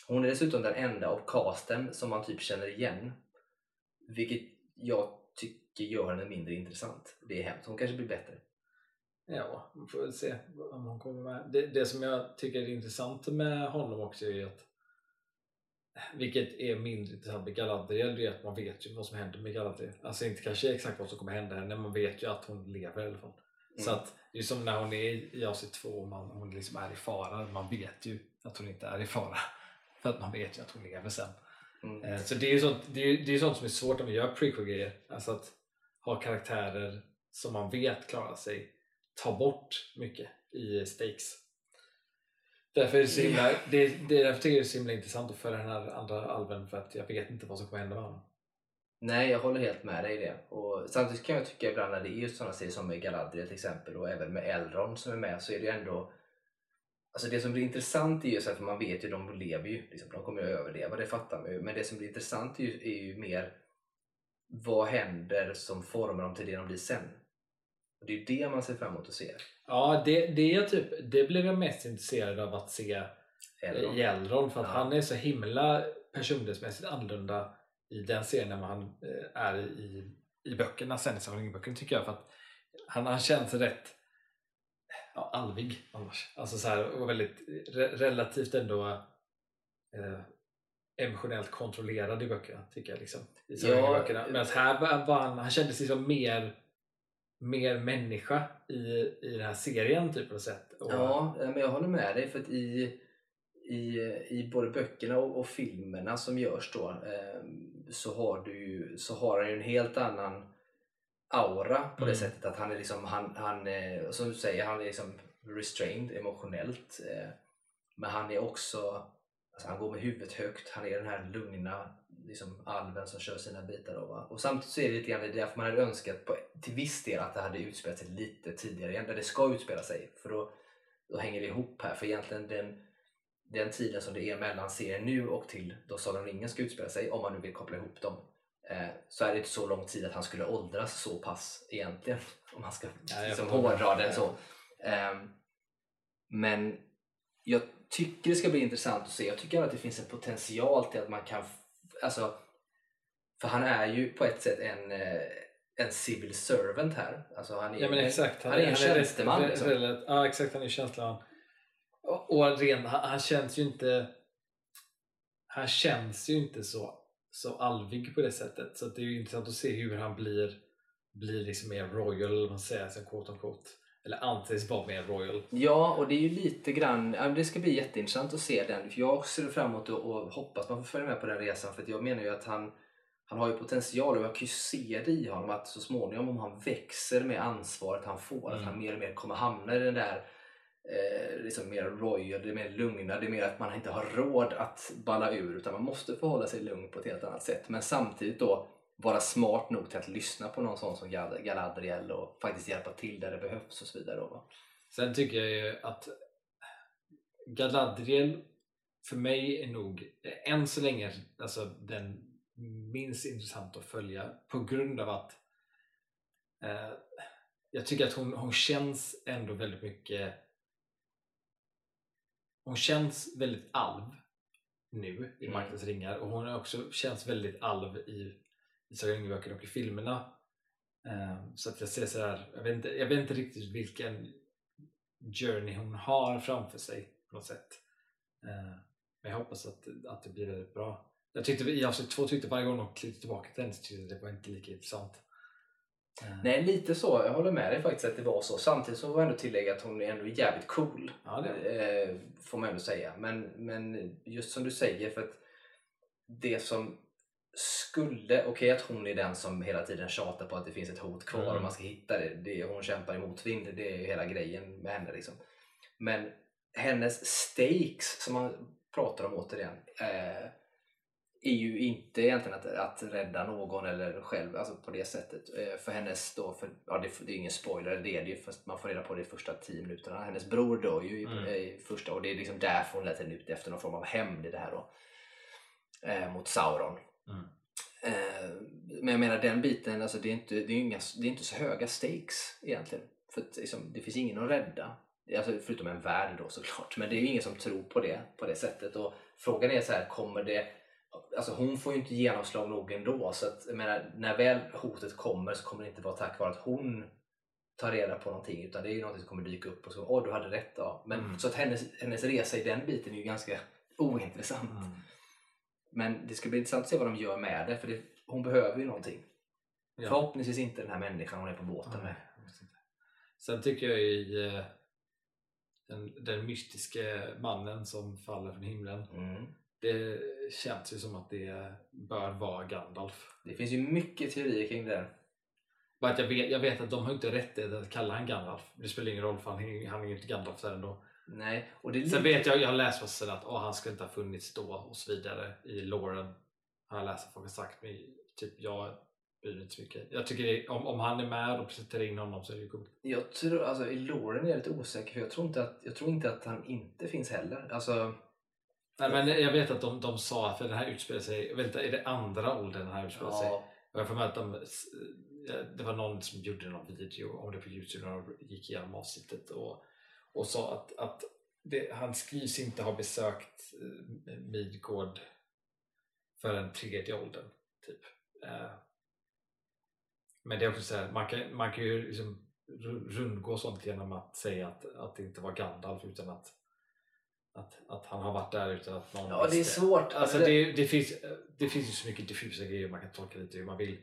hon är dessutom den enda av casten som man typ känner igen. Vilket jag tycker gör henne mindre intressant. Det är hemskt. Hon kanske blir bättre. Ja, vi får väl se om hon kommer med. Det, det som jag tycker är intressant med honom också är att vilket är mindre intressant med Galadriel, det är att man vet ju vad som händer med Galadriel. Alltså inte kanske exakt vad som kommer hända henne, men man vet ju att hon lever i alla fall. Så Mm. att det är som när hon är i AC 2 och man, hon liksom är i fara. Man vet ju att hon inte är i fara. För att man vet ju att hon lever sen. Mm. Eh, Så det är ju sånt, det är, det är sånt som är svårt om vi gör prequel-grejer. Alltså att ha karaktärer som man vet klarar sig ta bort mycket i stakes. Därför är det så himla, det, det är därför tycker jag det är så himla intressant att följa den här andra alven för att jag vet inte vad som kommer hända med honom. Nej, jag håller helt med dig i det. Och samtidigt kan jag tycka ibland när det är just sådana serier som med Galadriel till exempel och även med Elrond som är med så är det ju ändå Alltså det som blir intressant är ju så att man vet ju de lever ju, liksom, de kommer ju att överleva, det fattar man ju. Men det som blir intressant är ju, är ju mer vad händer som formar dem till det de blir sen? Och det är det man ser fram emot att se. Ja, det, det, är typ, det blev jag mest intresserad av att se Elrond. i Elrond för att Ja. han är så himla personlighetsmässigt annorlunda i den serien än vad han eh, är i, i böckerna ringen-böckerna tycker jag för att han, han känns rätt ja, alvig annars. Alltså så här, och väldigt re, relativt ändå eh, emotionellt kontrollerad i böckerna tycker jag liksom. I Ja. Medan här var, var han, han kändes liksom mer mer människa i, i den här serien typ på sätt. Och, Ja, eh, men jag håller med dig för att i, i, i både böckerna och, och filmerna som görs då eh, så har du ju, så har han ju en helt annan aura på det Mm. sättet att han är liksom, han, han eh, som du säger, han är liksom restrained emotionellt. Eh, men han är också, alltså han går med huvudet högt, han är den här lugna liksom alven som kör sina bitar. Då, va? Och samtidigt så är det lite grann därför man hade önskat på, till viss del att det hade utspelat sig lite tidigare igen, där det ska utspela sig. För då, då hänger det ihop här. För egentligen den, den tiden som det är mellan serien nu och till då Sagan om ringen ska utspela sig, om man nu vill koppla ihop dem, eh, så är det inte så lång tid att han skulle åldras så pass egentligen. Om man ska Ja, liksom, hårdra det så. Ehm, men jag tycker det ska bli intressant att se. Jag tycker att det finns en potential till att man kan... Alltså, för han är ju på ett sätt en, eh, en civil servant här. Alltså han är, Ja men exakt. han är en rätt- tjänsteman, rätt- liksom. rätt- Ja exakt, han är tjänsteman. Och, och ren, han, han känns ju inte han känns ju inte så, så alvig på det sättet. Så det är ju intressant att se hur han blir blir liksom mer royal, man säger, som quote on quote. Eller anses vara mer royal. Ja, och det är ju lite grann, det ska bli jätteintressant att se den. För jag ser fram emot och, hoppas man får följa med på den resan. För att jag menar ju att han, han har ju potential och jag kan ju se det i honom att så småningom om han växer med ansvaret han får, att Mm. han mer och mer kommer hamna i den där eh, liksom mer royal, det är mer lugna, det är mer att man inte har råd att balla ur utan man måste förhålla sig lugn på ett helt annat sätt. Men samtidigt då vara smart nog till att lyssna på någon sån som Gal- Galadriel och faktiskt hjälpa till där det behövs och så vidare. Då? Sen tycker jag ju att Galadriel för mig är nog än så länge alltså, den minst intressant att följa på grund av att eh, jag tycker att hon, hon känns ändå väldigt mycket hon känns väldigt alv nu i Mm. Maktens ringar och hon är också känns väldigt alv i i Sagan om ringen-böckerna och i filmerna. Eh, så att jag ser så här, jag vet, inte, jag vet inte riktigt vilken journey hon har framför sig på något sätt. Eh, men jag hoppas att, att det blir väldigt bra. Jag tyckte i avsnitt två tyckte varje gång de klippte tillbaka till den så tyckte det var inte lika intressant. Eh. Nej, lite så. Jag håller med dig faktiskt att det var så. Samtidigt så får jag ändå tillägga att hon är ändå jävligt cool. Ja, eh, får man ändå säga. Men, men just som du säger, för att det som skulle, okej okay, att hon är den som hela tiden tjatar på att det finns ett hot kvar mm. och man ska hitta det. det hon kämpar i motvind, det är ju hela grejen med henne. Liksom. Men hennes stakes som man pratar om återigen eh, är ju inte egentligen att, att rädda någon eller själv alltså på det sättet. Eh, för hennes då, för, ja, det, det är ingen spoiler, det är det ju fast man får reda på det i första tio minuterna. Hennes bror dör ju i, mm. i första och det är liksom därför hon lät henne ut efter någon form av hämnd i det här då. Eh, mot Sauron. Mm. Eh, men jag menar den biten, alltså det är inte, det är inga, det är inte så höga stakes egentligen. För att, liksom, det finns ingen att rädda. Alltså, förutom en värld då såklart. Men det är ju ingen som tror på det på det sättet. Och frågan är så här, kommer det Alltså hon får ju inte genomslag nog ändå. Så att, menar, när väl hotet kommer så kommer det inte vara tack vare att hon tar reda på någonting utan det är ju någonting som kommer dyka upp och så åh du hade rätt då. Men, mm. Så att hennes, hennes resa i den biten är ju ganska ointressant. Mm. Men det ska bli intressant att se vad de gör med det för det, hon behöver ju någonting. Ja. Förhoppningsvis inte den här människan hon är på båten med. Sen tycker jag i eh, den, den mystiska mannen som faller från himlen. Mm. Det känns ju som att det bör vara Gandalf. Det finns ju mycket teorier kring det. Bara att jag, vet, jag vet att de har inte rätt att kalla han Gandalf. Det spelar ingen roll för han, han är ju inte Gandalf där ändå. Nej, och det Sen vet jag, jag har läst vad att oh, han skulle inte ha funnits då och så vidare i Lauren. Har jag läst att folk har sagt men typ jag bryr mig inte så mycket. Jag tycker det, om, om han är med och presenterar in honom så är det coolt. Jag tror, alltså i Lauren är jag lite osäker för jag tror inte att, jag tror inte att han inte finns heller. Alltså, Nej, men jag vet att de, de sa, för den här utspelar sig, jag vet inte, är det andra åldern den här utspelar ja. sig? Och jag får att de, det var någon som gjorde någon video om det på Youtube de gick igenom avsnittet och, och sa att, att det, han skrivs inte ha besökt eh, Midgård för den tredje åldern. Typ. Eh, men det är också så här, man kan, man kan ju liksom rundgå sånt genom att säga att, att det inte var Gandalf utan att att, att han har varit där utan att någon Ja, visste. det är svårt. Alltså, det, det, finns, det finns ju så mycket diffusa grejer man kan tolka lite hur man vill.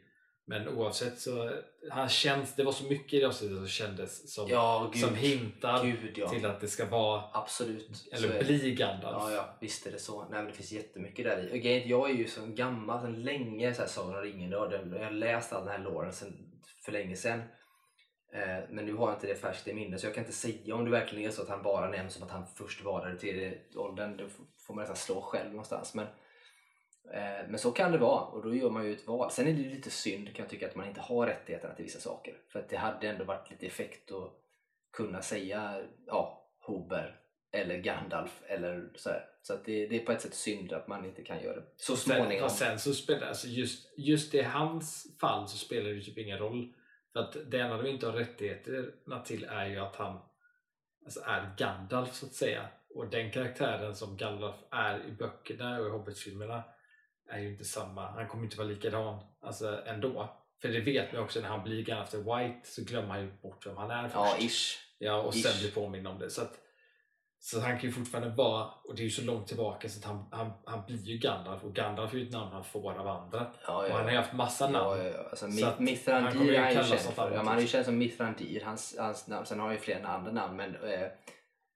Men oavsett så han känns, det var så mycket i det avsnittet som kändes som, ja, Gud, som hintar Gud, ja. till att det ska vara Absolut. eller bli Gandalf. Ja, ja, visst är det så. Nej, men det finns jättemycket där i. Jag är ju så gammal, sedan länge så här, Sagan om ringen. Jag har läst all den här låren för länge sedan. Eh, men nu har jag inte det färskt i minne så jag kan inte säga om det verkligen är så att han bara nämns som att han först var där tredje åldern. Det får man nästan slå själv någonstans. Men, men så kan det vara och då gör man ju ett val. Sen är det lite synd kan jag tycka att man inte har rättigheterna till vissa saker. För att det hade ändå varit lite effekt att kunna säga ja, Hober eller Gandalf eller så här. Så att det, det, är på ett sätt synd att man inte kan göra det. Så småningom. Sen så spelar alltså just, just i hans fall så spelar det typ ingen roll för att det enda de inte har rättigheterna till är ju att han alltså är Gandalf så att säga. Och den karaktären som Gandalf är i böckerna och i Hobbit-filmerna är ju inte samma. Han kommer inte vara likadan alltså, ändå. För det vet man också när han blir Gandalf the White så glömmer han ju bort vem han är först. Ja, ish. Ja, och ish. sen blir påmind om det. Så att så han kan ju fortfarande vara, och det är ju så långt tillbaka så att han, han, han blir ju Gandalf och Gandalf är ju ett namn han får av andra. Ja, ja, och han har ju haft massa namn. Ja, ja. Alltså, så Mithrandir är ju känd för. Ja, han är ju känd som Mithrandir, hans, hans namn. Sen har han ju fler andra namn men eh,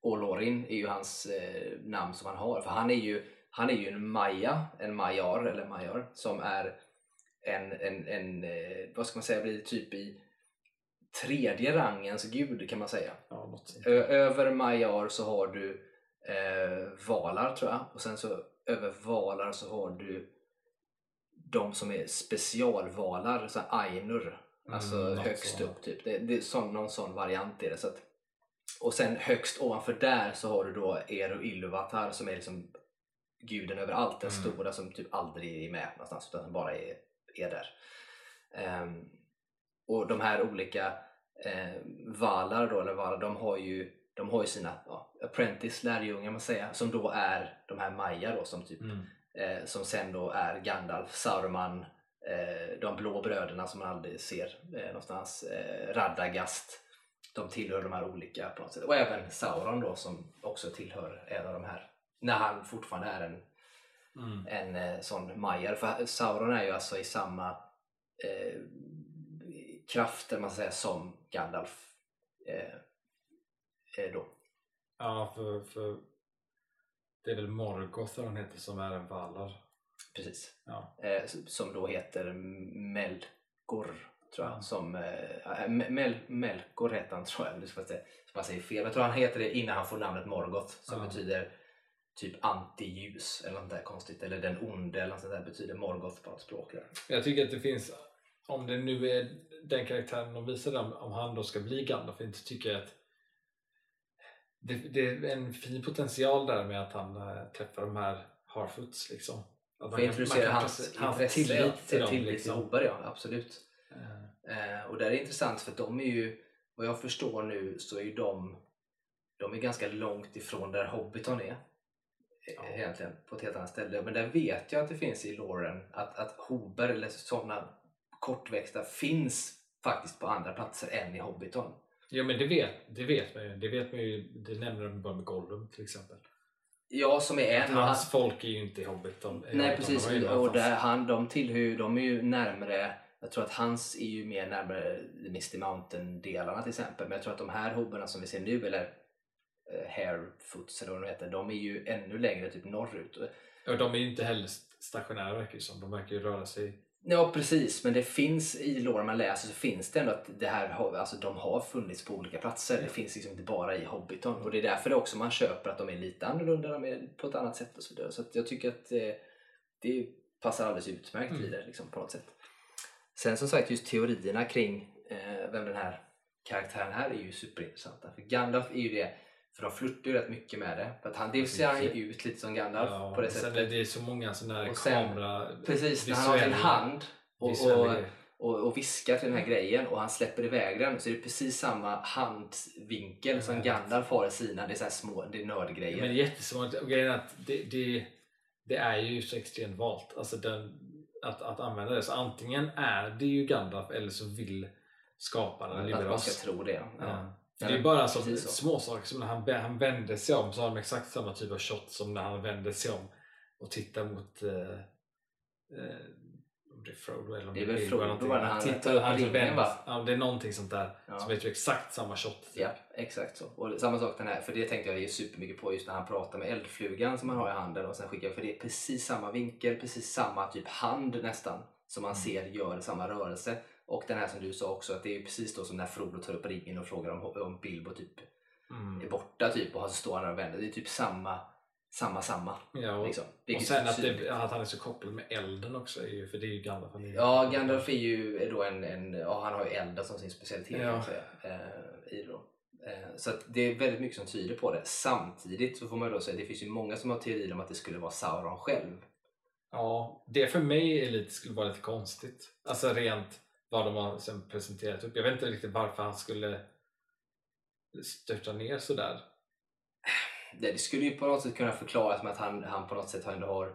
Olorin är ju hans eh, namn som han har. För han är ju, han är ju en Maja, en Majar eller Majar som är en, en, en eh, vad ska man säga, blir typ i tredje rangens gud kan man säga. Ja, över Majar så har du eh, valar tror jag och sen så över valar så har du de som är specialvalar, så Ainur. Alltså mm, högst så. upp typ. Det, det är sån, någon sån variant är det. Så att, och sen högst ovanför där så har du då Eru Ilúvatar som är liksom guden över allt. Den mm. stora som typ aldrig är med någonstans utan bara är, är där. Um, och de här olika eh, valar då, eller valar, de har ju, de har ju sina ja, apprentice, lärjungar man säger, som då är de här Maja då som typ mm. eh, som sen då är Gandalf, Sauron, eh, de blå bröderna som man aldrig ser eh, någonstans. Eh, Radagast. De tillhör de här olika på något sätt. Och även Sauron då som också tillhör en av de här. När han fortfarande är en, Mm. en eh, sån majar. För Sauron är ju alltså i samma eh, krafter man säger som Gandalf. Eh, eh, då. Ja, för, för det är väl Morgoth han heter som är en Valar. Precis. Ja. eh, som då heter Melkor tror jag. Ja. Som, eh, Mel, Melkor heter han tror jag, så man säger fel. Jag tror han heter det innan han får namnet Morgoth som Ja. betyder typ anti-ljus eller något där konstigt. Eller den onde eller något sånt där betyder Morgoth på något språk. Där. Jag tycker att det finns, om det nu är den karaktären de visar om, om han då ska bli Gandalf, inte tycker jag att det, det är en fin potential där med att han äh, träffar de här Harfoots liksom. Att att introducera hans, hans tillit till till, Liksom. ja absolut. Eh, Eh, och det är intressant för de är ju, vad jag förstår nu så är ju de, de är ganska långt ifrån där Hobbiton är. Ja. Egentligen, på ett helt annat ställe. Men där vet jag att det finns i Loren att, att hober eller sådana kortväxta finns faktiskt på andra platser än i Hobbiton. Ja men det vet, det vet man ju. Det vet man ju. Det nämner de bara med Gollum till exempel. Ja, som är Att en. hans folk är ju inte i Hobbit. De, Nej de precis, ju och där, han, de tillhör ju, de är ju närmare jag tror att hans är ju mer närmare Misty Mountain-delarna till exempel. Men jag tror att de här hobbarna som vi ser nu, eller eh, Harefoots eller vad de heter, de är ju ännu längre typ norrut. Och de är ju inte heller stationära verkar det som. De verkar ju röra sig. Ja precis, men det finns i låren man läser så finns det ändå att det här, alltså, de har funnits på olika platser. Det finns liksom inte bara i Hobbiton. Och det är därför det också man köper att de är lite annorlunda, de är på ett annat sätt och så vidare. Så jag tycker att eh, det passar alldeles utmärkt i Mm. det liksom, på något sätt. Sen som sagt just teorierna kring eh, vem den här karaktären här är ju superintressanta. För Gandalf är ju det, för de flörtar ju rätt mycket med det. För att han, dels ser han ju ut lite som Gandalf Ja, på det sen sättet. är det så många sådana här sen- kamera... Precis, när han har sin hand och, och, och, och viskar till den här grejen och han släpper iväg den så är det precis samma handvinkel som Ja. Gandalf har i sina. Det är så här små, det är nördgrejer. Men det är jättesvårt. Och grejen är att det, det, det är ju så extremt valt alltså den, att, att använda det. Så antingen är det ju Gandalf eller så vill skaparen att lura man oss. ska tro det. Ja. Det är bara som små saker som när han, han vände sig om så har de exakt samma typ av shot som när han vände sig om och tittar mot eh, eh, om det är Frodo eller om Det är väl Frodo, eller när han tittar han ringen, va? Ja, det är någonting sånt där Ja. som är typ exakt samma shot. typ. Ja, exakt så. Och samma sak den här, för det tänkte jag ju supermycket på just när han pratar med eldflugan som han har i handen och sen skickar för det är precis samma vinkel, precis samma typ hand nästan som man Mm. ser gör samma rörelse. Och den här som du sa också att det är precis då som när Frodo tar upp ringen och frågar om, om Bilbo typ Mm. är borta typ och så står där och vänder. Det är typ samma, samma, samma. Ja, och, Liksom. och sen att, det, att han är så kopplad med elden också, för det är ju Gandalf. Han är Ja, Gandalf är ju är då en, en ja, han har ju elden som sin specialitet kan Ja. säga. Eh, i då. Eh, så att det är väldigt mycket som tyder på det. Samtidigt så får man ju då säga det finns ju många som har teorier om att det skulle vara Sauron själv. Ja, det för mig är lite, skulle vara lite konstigt. Alltså rent vad de har sen presenterat upp. Jag vet inte riktigt varför han skulle störta ner sådär. Det, det skulle ju på något sätt kunna förklaras med att han, han på något sätt ändå har eh,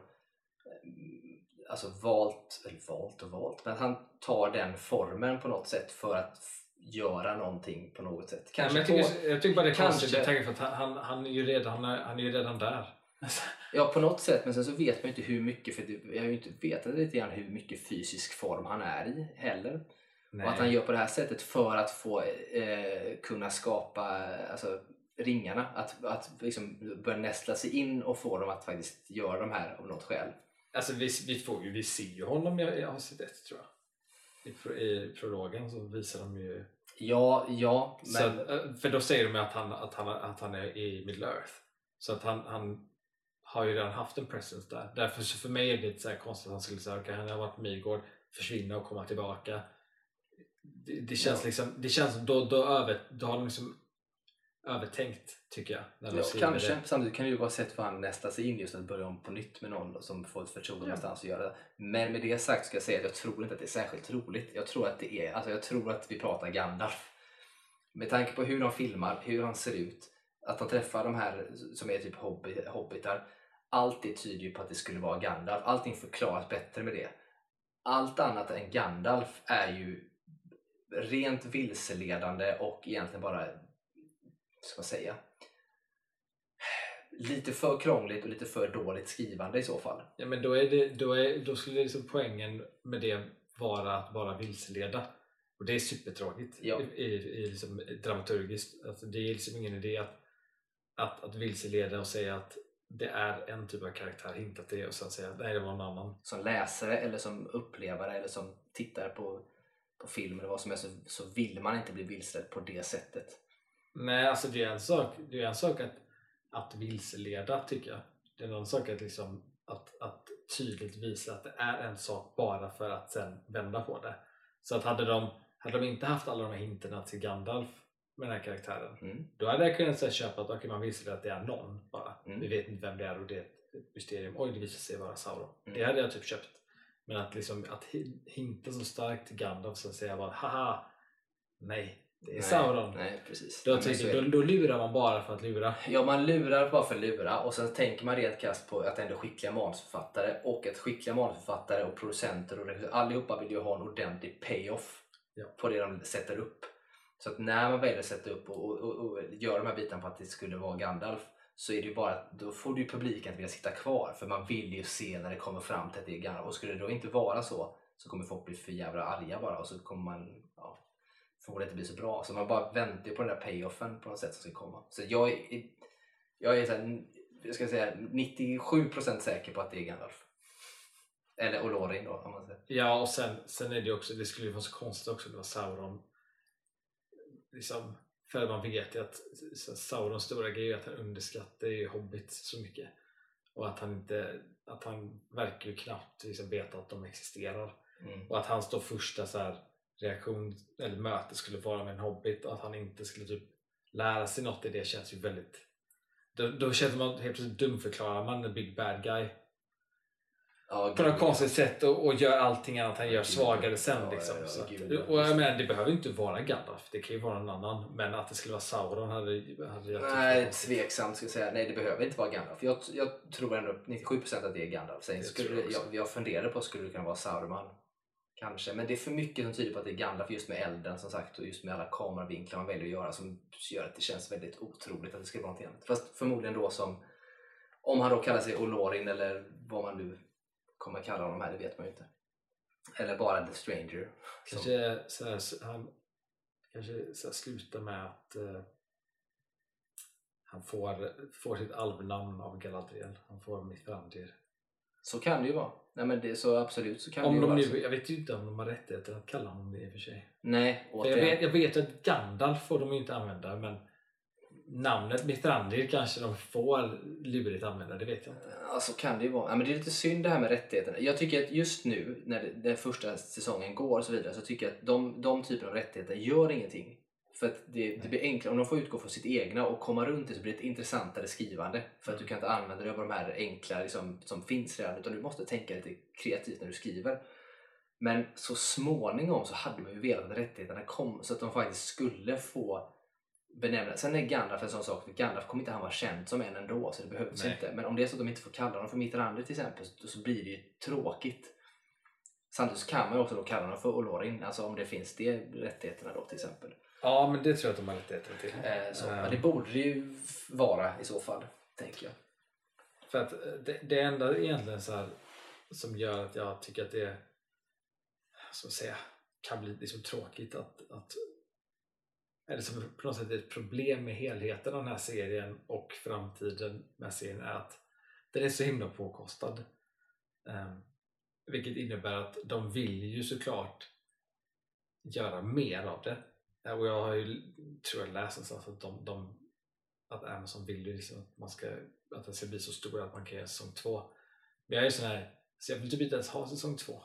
alltså valt, eller valt och valt, men han tar den formen på något sätt för att göra någonting på något sätt. Kanske jag, på, tycker, jag tycker bara det är kanske- konstigt med tanke på att han, han, han, är ju redan, han är ju redan där. Ja, på något sätt. Men sen så vet man ju inte hur mycket, för jag har ju inte vetat lite grann hur mycket fysisk form han är i heller. Nej. Och att han gör på det här sättet för att få eh, kunna skapa alltså, ringarna. Att, att liksom börja nästla sig in och få dem att faktiskt göra de här av något skäl. Alltså vi, vi, får ju, vi ser ju honom i i avsnitt ett tror jag. I, pro, I prologen så visar de ju... Ja, ja, men... Så, eh, för då säger de att han, att han, att han är i Middle Earth. Så att han, han har ju redan haft en presence där. Därför så för mig är det lite så här konstigt att han skulle säga okej han har varit Midgård, försvinna och komma tillbaka. Det, det känns Ja. liksom, det känns då, då, över, då har de liksom övertänkt tycker jag. När de Ja, kanske. Det. Samtidigt kan det ju vara sätt för han nästa sig in just att börja om på nytt med någon som får ett förtroende Ja. någonstans att göra det. Men med det sagt ska jag säga att jag tror inte att det är särskilt troligt. Jag tror att det är, alltså jag tror att vi pratar Gandalf. Med tanke på hur de filmar, hur han ser ut, att de träffar de här som är typ hobby, hobbitar. Allt det tyder ju på att det skulle vara Gandalf. Allting förklaras bättre med det. allt annat än Gandalf är ju rent vilseledande och egentligen bara, ska man säga, lite för krångligt och lite för dåligt skrivande i så fall. Ja, men då, är det, då, är, då skulle liksom poängen med det vara att bara vilseleda. Och det är supertråkigt Ja. i, i, liksom dramaturgiskt. Alltså, det är liksom ingen idé att, att, att vilseleda och säga att det är en typ av karaktär, hintat det och sen säga nej det var en annan. Som läsare eller som upplevare eller som tittar på, på film eller vad som helst så, så vill man inte bli vilseledd på det sättet. Nej, alltså det är en sak, det är en sak att, att vilseleda tycker jag. Det är en annan sak att, liksom, att, att tydligt visa att det är en sak bara för att sen vända på det. Så att hade de, hade de inte haft alla de här hinterna till Gandalf med den här karaktären Mm. då hade jag kunnat så här köpa att okay, man vilseleder att det är någon bara. Mm. Vi vet inte vem det är och det är ett mysterium. Oj, det visar sig vara Sauron. Mm. Det hade jag typ köpt. Men att, liksom, att hi- hinta så starkt till Gandalf att säga bara haha, nej, det är Nej, Sauron. Nej, precis. Då, tycker, då, då lurar man bara för att lura. Ja, man lurar bara för att lura och sen tänker man rent krasst på att ändå skickliga manusförfattare och att skickliga manusförfattare och producenter och allihopa vill ju ha en ordentlig payoff Ja. på det de sätter upp. Så att när man väljer att sätta upp och, och, och, och göra de här bitarna på att det skulle vara Gandalf så är det ju bara att då får du ju publiken att vilja sitta kvar för man vill ju se när det kommer fram till att det är Gandalf och skulle det då inte vara så så kommer folk bli för jävla arga bara och så kommer man ja, förmodligen inte bli så bra. Så man bara väntar ju på den där payoffen på något sätt som ska komma. Så jag är, jag är så här, jag ska säga 97% säker på att det är Gandalf. Eller Olorin då om man säger. Ja, och sen, sen är det ju också, det skulle ju vara så konstigt också om det var Sauron. Liksom, för man vet ju att Saurons stora grej är att han underskattar ju Hobbit så mycket. Och att han inte, att han verkar ju knappt liksom veta att de existerar. Mm. Och att hans då första så här, reaktion eller möte skulle vara med en hobbit och att han inte skulle typ lära sig något i det känns ju väldigt då, då känns att helt plötsligt dumförklarar man en big bad guy Ja, på något konstigt sätt och, och gör allting annat han gör svagare sen. ja, liksom. ja, att, och jag menar, det behöver inte vara Gandalf, det kan ju vara någon annan. Men att det skulle vara Sauron hade, hade jag Nej, tveksamt ska jag säga. Nej, det behöver inte vara Gandalf. Jag, jag tror ändå 97% att det är Gandalf. Sen Det skulle jag jag, jag, funderade på skulle det kunna vara Sauron. Kanske, men det är för mycket som tyder på att det är Gandalf just med elden som sagt och just med alla kameravinklar man väljer att göra som gör att det känns väldigt otroligt att det skulle vara något annat. Fast förmodligen då som om han då kallar sig Olorin eller vad man nu kommer kalla honom här, det vet man ju inte. Eller bara The Stranger. Som, Kanske så här, han kanske så slutar med att eh, han får, får sitt alvnamn av Galadriel. Han får Mithrandir. så kan det ju vara. Nej men det, så absolut så kan det Om ju de vara. nu, jag vet ju inte om de har rättigheter att kalla honom det i och för sig. Nej, För jag, återigen. vet, jag vet att Gandalf får de ju inte använda men namnet Mithrandir kanske de får lurigt använda, det vet jag inte. Ja, så kan det ju vara. Ja, men det är lite synd det här med rättigheterna. Jag tycker att just nu när den första säsongen går och så vidare så tycker jag att de, de typer av rättigheter gör ingenting. För att det, det blir enklare, om de får utgå från sitt egna och komma runt det så blir det ett intressantare skrivande. För att du kan inte använda dig av de här enkla liksom, som finns redan utan du måste tänka lite kreativt när du skriver. Men så småningom så hade man ju velat att rättigheterna kom så att de faktiskt skulle få benämna. Sen är Gandalf en sån sak, för Gandalf kommer inte han vara känd som en ändå så det behövs Nej. inte. Men om det är så att de inte får kalla honom för Mitterrand till exempel så, blir det ju tråkigt. Samtidigt så kan man ju också då kalla honom för Olorin, alltså om det finns det rättigheterna då till exempel. Ja, men det tror jag att de har rättigheter till. Eh, så. Men det borde det ju vara i så fall, tänker jag. För att eh, det, det enda egentligen så här, som gör att jag tycker att det är, så att säga, kan bli liksom tråkigt att, att eller som på något sätt är ett problem med helheten av den här serien och framtiden med serien är att den är så himla påkostad. Um, vilket innebär att de vill ju såklart göra mer av det. Eh, Och jag har ju, tror jag läst någonstans att de, de att Amazon vill ju liksom att man ska att den ska bli så stor att man kan göra säsong två. Men jag är sån här, så jag vill typ inte ens ha säsong två.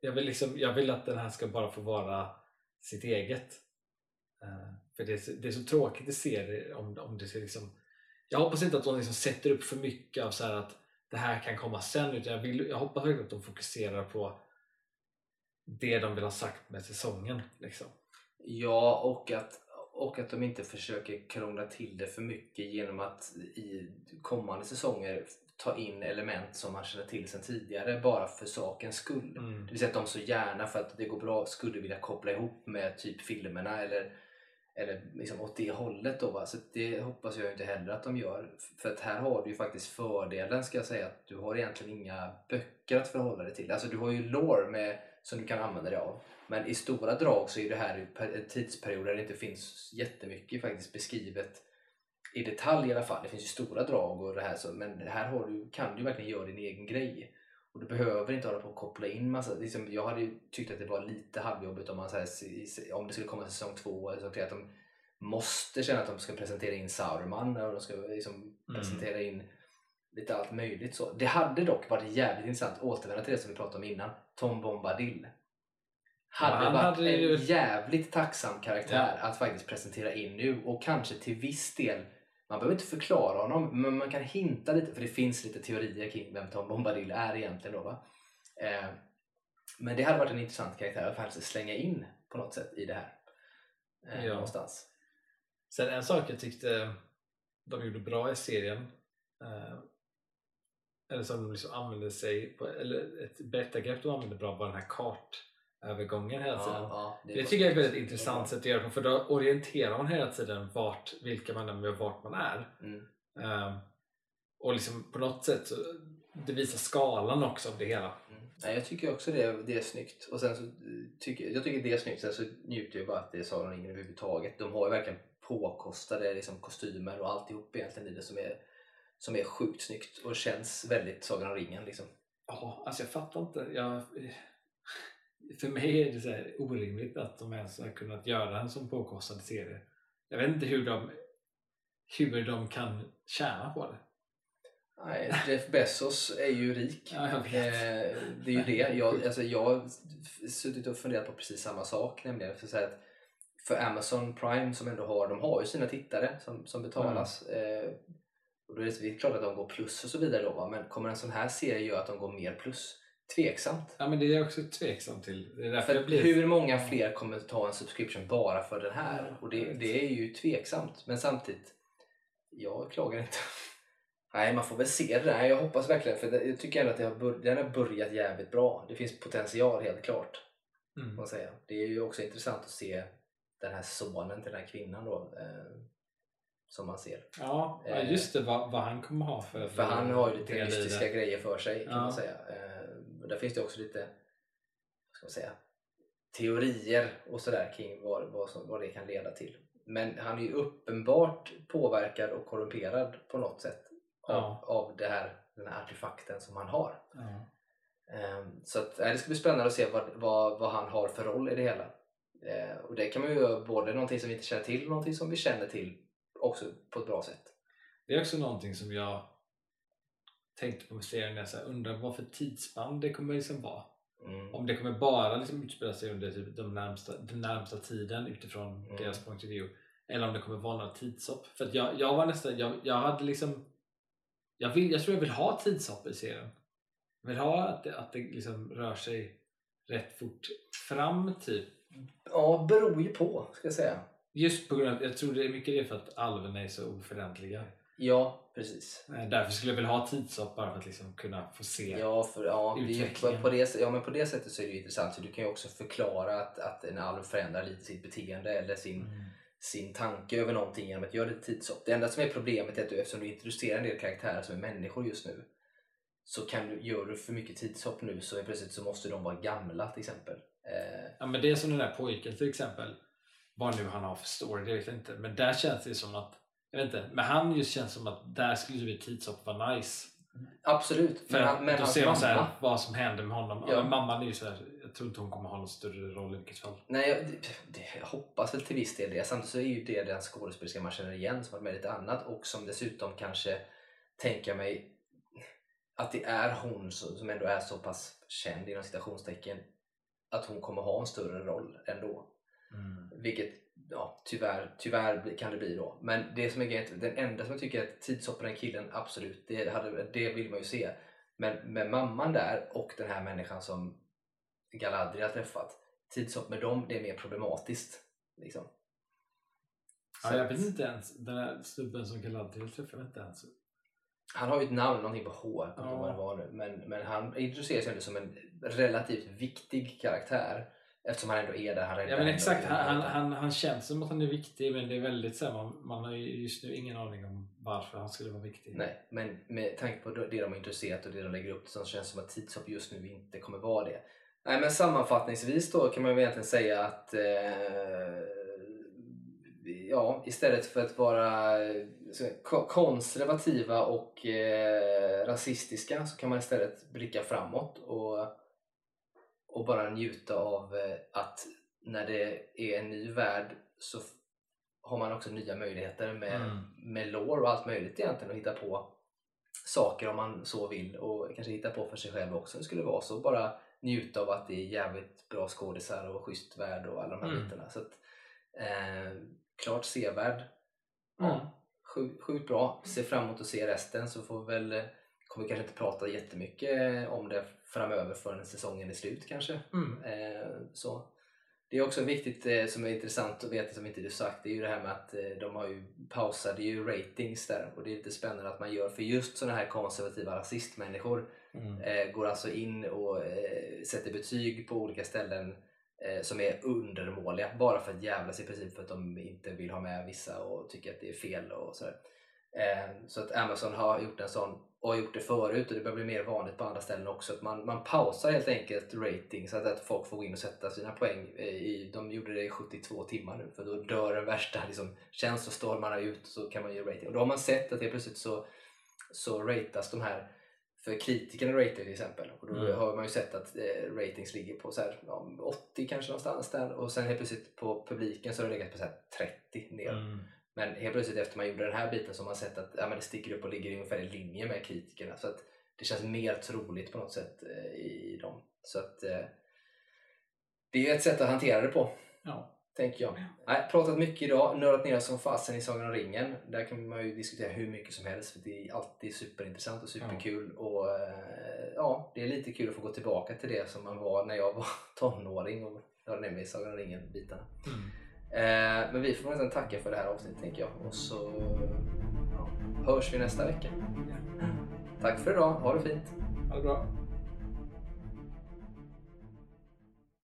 Jag vill, liksom, jag vill att den här ska bara få vara sitt eget. Eh, för det är, så, det är så tråkigt att se det om, om det ska liksom Jag hoppas inte att de liksom sätter upp för mycket av så här att det här kan komma sen utan jag, vill, jag hoppas verkligen att de fokuserar på det de vill ha sagt med säsongen. Liksom. Ja, och att, och att de inte försöker krångla till det för mycket genom att i kommande säsonger ta in element som man känner till sedan tidigare bara för sakens skull. Mm. Det vill säga att de så gärna för att det går bra skulle vilja koppla ihop med typ filmerna eller, eller liksom åt det hållet. Då, va? Så det hoppas jag inte heller att de gör. För att här har du ju faktiskt fördelen ska jag säga att du har egentligen inga böcker att förhålla dig till. Alltså du har ju lore med, som du kan använda dig av. Men i stora drag så är det här en eh, tidsperiod där det inte finns jättemycket faktiskt beskrivet i detalj i alla fall. Det finns ju stora drag och det här så, men här har du, kan du verkligen göra din egen grej. Och du behöver inte hålla på att koppla in massa. Liksom, jag hade ju tyckt att det var lite halvjobbigt om, man, så här, om det skulle komma säsong två eller säsong tre. Att de måste känna att de ska presentera in Sauron och de ska liksom presentera in lite allt möjligt. Så. Det hade dock varit jävligt intressant, återvända till det som vi pratade om innan, Tom Bombadil. Hade varit hade ju- en jävligt tacksam karaktär att faktiskt presentera in nu och kanske till viss del man behöver inte förklara honom, men man kan hinta lite, för det finns lite teorier kring vem Tom Bombadil är egentligen. Då, va? Eh, men det hade varit en intressant karaktär att faktiskt slänga in på något sätt i det här. Eh, Ja. Någonstans. Sen en sak jag tyckte de gjorde bra i serien eh, eller som de liksom använde sig på, eller ett berättargrepp de använde bra var den här kartövergången hela tiden. ja, Det, var tycker jag är ett väldigt intressant sätt att göra det på för då orienterar man hela tiden vart, vilka man är och vart man är. Mm. Ehm, och liksom på något sätt det visar skalan också av det hela. Mm. Nej, jag tycker också det, det är snyggt. Och sen så, eh, tycker, jag tycker det är snyggt. Sen så njuter jag bara att det är Sagan om ringen överhuvudtaget. De har ju verkligen påkostade liksom, kostymer och alltihop egentligen i det som är, som är sjukt snyggt och känns väldigt Sagan om ringen. Liksom. Ja, alltså jag fattar inte. Jag, för mig är det så här orimligt att de ens har kunnat göra en sån påkostad serie. Jag vet inte hur de, hur de kan tjäna på det. Nej, Jeff Bezos är ju rik. Ja, jag vet. Eh, det är ju det. Jag, alltså, jag har suttit och funderat på precis samma sak. Nämligen för, att för Amazon Prime som ändå har, de har ju sina tittare som, som betalas. Eh, och då är det, det är klart att de går plus och så vidare då, va? men kommer en sån här serie göra att de går mer plus? Tveksamt. Ja, men det är jag också tveksam till. Det är därför För jag blir... hur många fler kommer ta en subscription bara för den här? Ja, Och det, det är ju tveksamt. Men samtidigt, jag klagar inte. Nej, man får väl se det där. Jag hoppas verkligen, för jag tycker ändå att det har bör, den har börjat jävligt bra. Det finns potential helt klart. Mm. Man säga. Det är ju också intressant att se den här sonen till den här kvinnan då. Eh, som man ser. Ja, Eh, just det. Vad, vad han kommer ha för... För han har ju lite mystiska grejer för sig kan Ja. man säga. Eh, och där finns det också lite vad ska man säga, teorier och sådär kring vad, vad, som, vad det kan leda till. Men han är ju uppenbart påverkad och korrumperad på något sätt av, Ja. av det här, den här artefakten som han har. Ja. Eh, så att, det ska bli spännande att se vad, vad, vad han har för roll i det hela. Eh, och det kan man ju göra både någonting som vi inte känner till och någonting som vi känner till också på ett bra sätt. Det är också någonting som jag tänkte på serien. Jag så här, undrar vad för tidsspann det kommer liksom vara. Mm. Om det kommer bara liksom utspela sig under typ de närmsta, den närmsta tiden utifrån Mm. deras point of view. Eller om det kommer vara några tidshopp. För att jag, jag var nästan, jag, jag hade liksom jag, vill, jag tror jag vill ha tidshopp i serien. Jag vill ha att det, att det liksom rör sig rätt fort fram typ. Ja, beror ju på ska jag säga. Just på grund av, jag tror det är mycket det för att alverna är så oföränderliga. Ja, precis. Eh, Därför skulle jag vilja ha tidshopp bara för att liksom kunna få se. Ja, för, ja, det är ju, på, Utvecklingen. det, ja, men på det sättet så är det ju intressant. Så du kan ju också förklara att, att en alv förändrar lite sitt beteende eller sin, Mm. sin tanke över någonting genom att göra lite tidshopp. Det enda som är problemet är att du, eftersom du introducerar en del karaktärer som är människor just nu så kan du, gör du för mycket tidshopp nu så plötsligt så måste de vara gamla till exempel. Eh, Ja men det är som den där pojken till exempel. Vad nu han har för story, det vet jag inte. Men där känns det som att, jag vet inte, men han just känns som att där skulle ett tidshopp vara nice. absolut, För men, han, men då ser man så här, vad som händer med honom. Ja. Men mamman är ju så här, jag tror inte hon kommer ha någon större roll i vilket fall. Nej, jag, det, jag hoppas väl till viss del det. Samtidigt så är ju det den skådespelerska man känner igen som har med lite annat och som dessutom kanske tänker mig att det är hon som, ändå är så pass känd inom citationstecken att hon kommer ha en större roll ändå. Vilket ja, tyvärr, tyvärr kan det bli då. Men det som är grejen, den enda som jag tycker är tidshopp på den killen, absolut, det, hade, det vill man ju se. Men med mamman där och den här människan som Galadriel har träffat, tidshopp med dem, det är mer problematiskt. Liksom. Ja, jag att- vet inte ens, den där snubben som Galadriel träffade inte ens. Han har ju ett namn, någonting på H, Ja. vad det var nu. Men, men han introduceras ju ändå som en relativt viktig karaktär. Eftersom han ändå är där. Han räddar Ja men exakt, han, han, han, han känns som att han är viktig men det är väldigt så här, man, man har ju just nu ingen aning om varför han skulle vara viktig. Nej, men med tanke på det de har introducerat och det de lägger upp så känns det som att tidshopp just nu inte kommer vara det. Nej, men sammanfattningsvis då kan man väl egentligen säga att eh, ja, istället för att vara konservativa och eh, rasistiska så kan man istället blicka framåt och, och bara njuta av eh, att när det är en ny värld så har man också nya möjligheter med, Mm. med lore och allt möjligt egentligen att hitta på saker om man så vill och kanske hitta på för sig själv också det skulle vara så. Bara njuta av att det är jävligt bra skådisar och schysst värld och alla de här Mm. bitarna. Så att, eh, klart sevärd. Mm. Ja, sjukt, sjukt bra. Ser fram emot att se resten så får väl eh, kommer kanske inte prata jättemycket om det framöver förrän säsongen är slut kanske. Mm. Eh, så. Det är också viktigt eh, som är intressant att veta som inte du sagt det är ju det här med att eh, de har ju pausade ju ratings där och det är lite spännande att man gör för just sådana här konservativa rasistmänniskor Mm. går alltså in och sätter betyg på olika ställen som är undermåliga bara för att jävlas i princip för att de inte vill ha med vissa och tycker att det är fel och sådär. Eh, så att Amazon har gjort en sån och har gjort det förut och det börjar bli mer vanligt på andra ställen också. Att man, man pausar helt enkelt rating så att, att folk får gå in och sätta sina poäng. eh, I, de gjorde det i 72 timmar nu för då dör den värsta liksom, känslostormarna ut så kan man ge rating. Och då har man sett att det plötsligt så, så ratas de här för kritikerna ratar till exempel och då Mm. har man ju sett att eh, ratings ligger på så här, ja, 80 kanske någonstans där och sen helt plötsligt på publiken så har det legat på så här 30 ner. Mm. Men helt plötsligt efter man gjorde den här biten så har man sett att ja, men det sticker upp och ligger ungefär i linje med kritikerna så att det känns mer troligt på något sätt eh, i dem. Så att eh, det är ett sätt att hantera det på Ja. tänker jag. Nej, pratat mycket idag, nördat ner som fasen i Sagan om ringen. Där kan man ju diskutera hur mycket som helst för det är alltid superintressant och superkul. Och eh, ja, det är lite kul att få gå tillbaka till det som man var när jag var tonåring och nördade ner mig i Sagan om ringen-bitarna. Mm. Eh, men vi får nästan tacka för det här avsnittet tänker jag. Och så ja, hörs vi nästa vecka. Tack för idag, ha det fint! Ha det bra.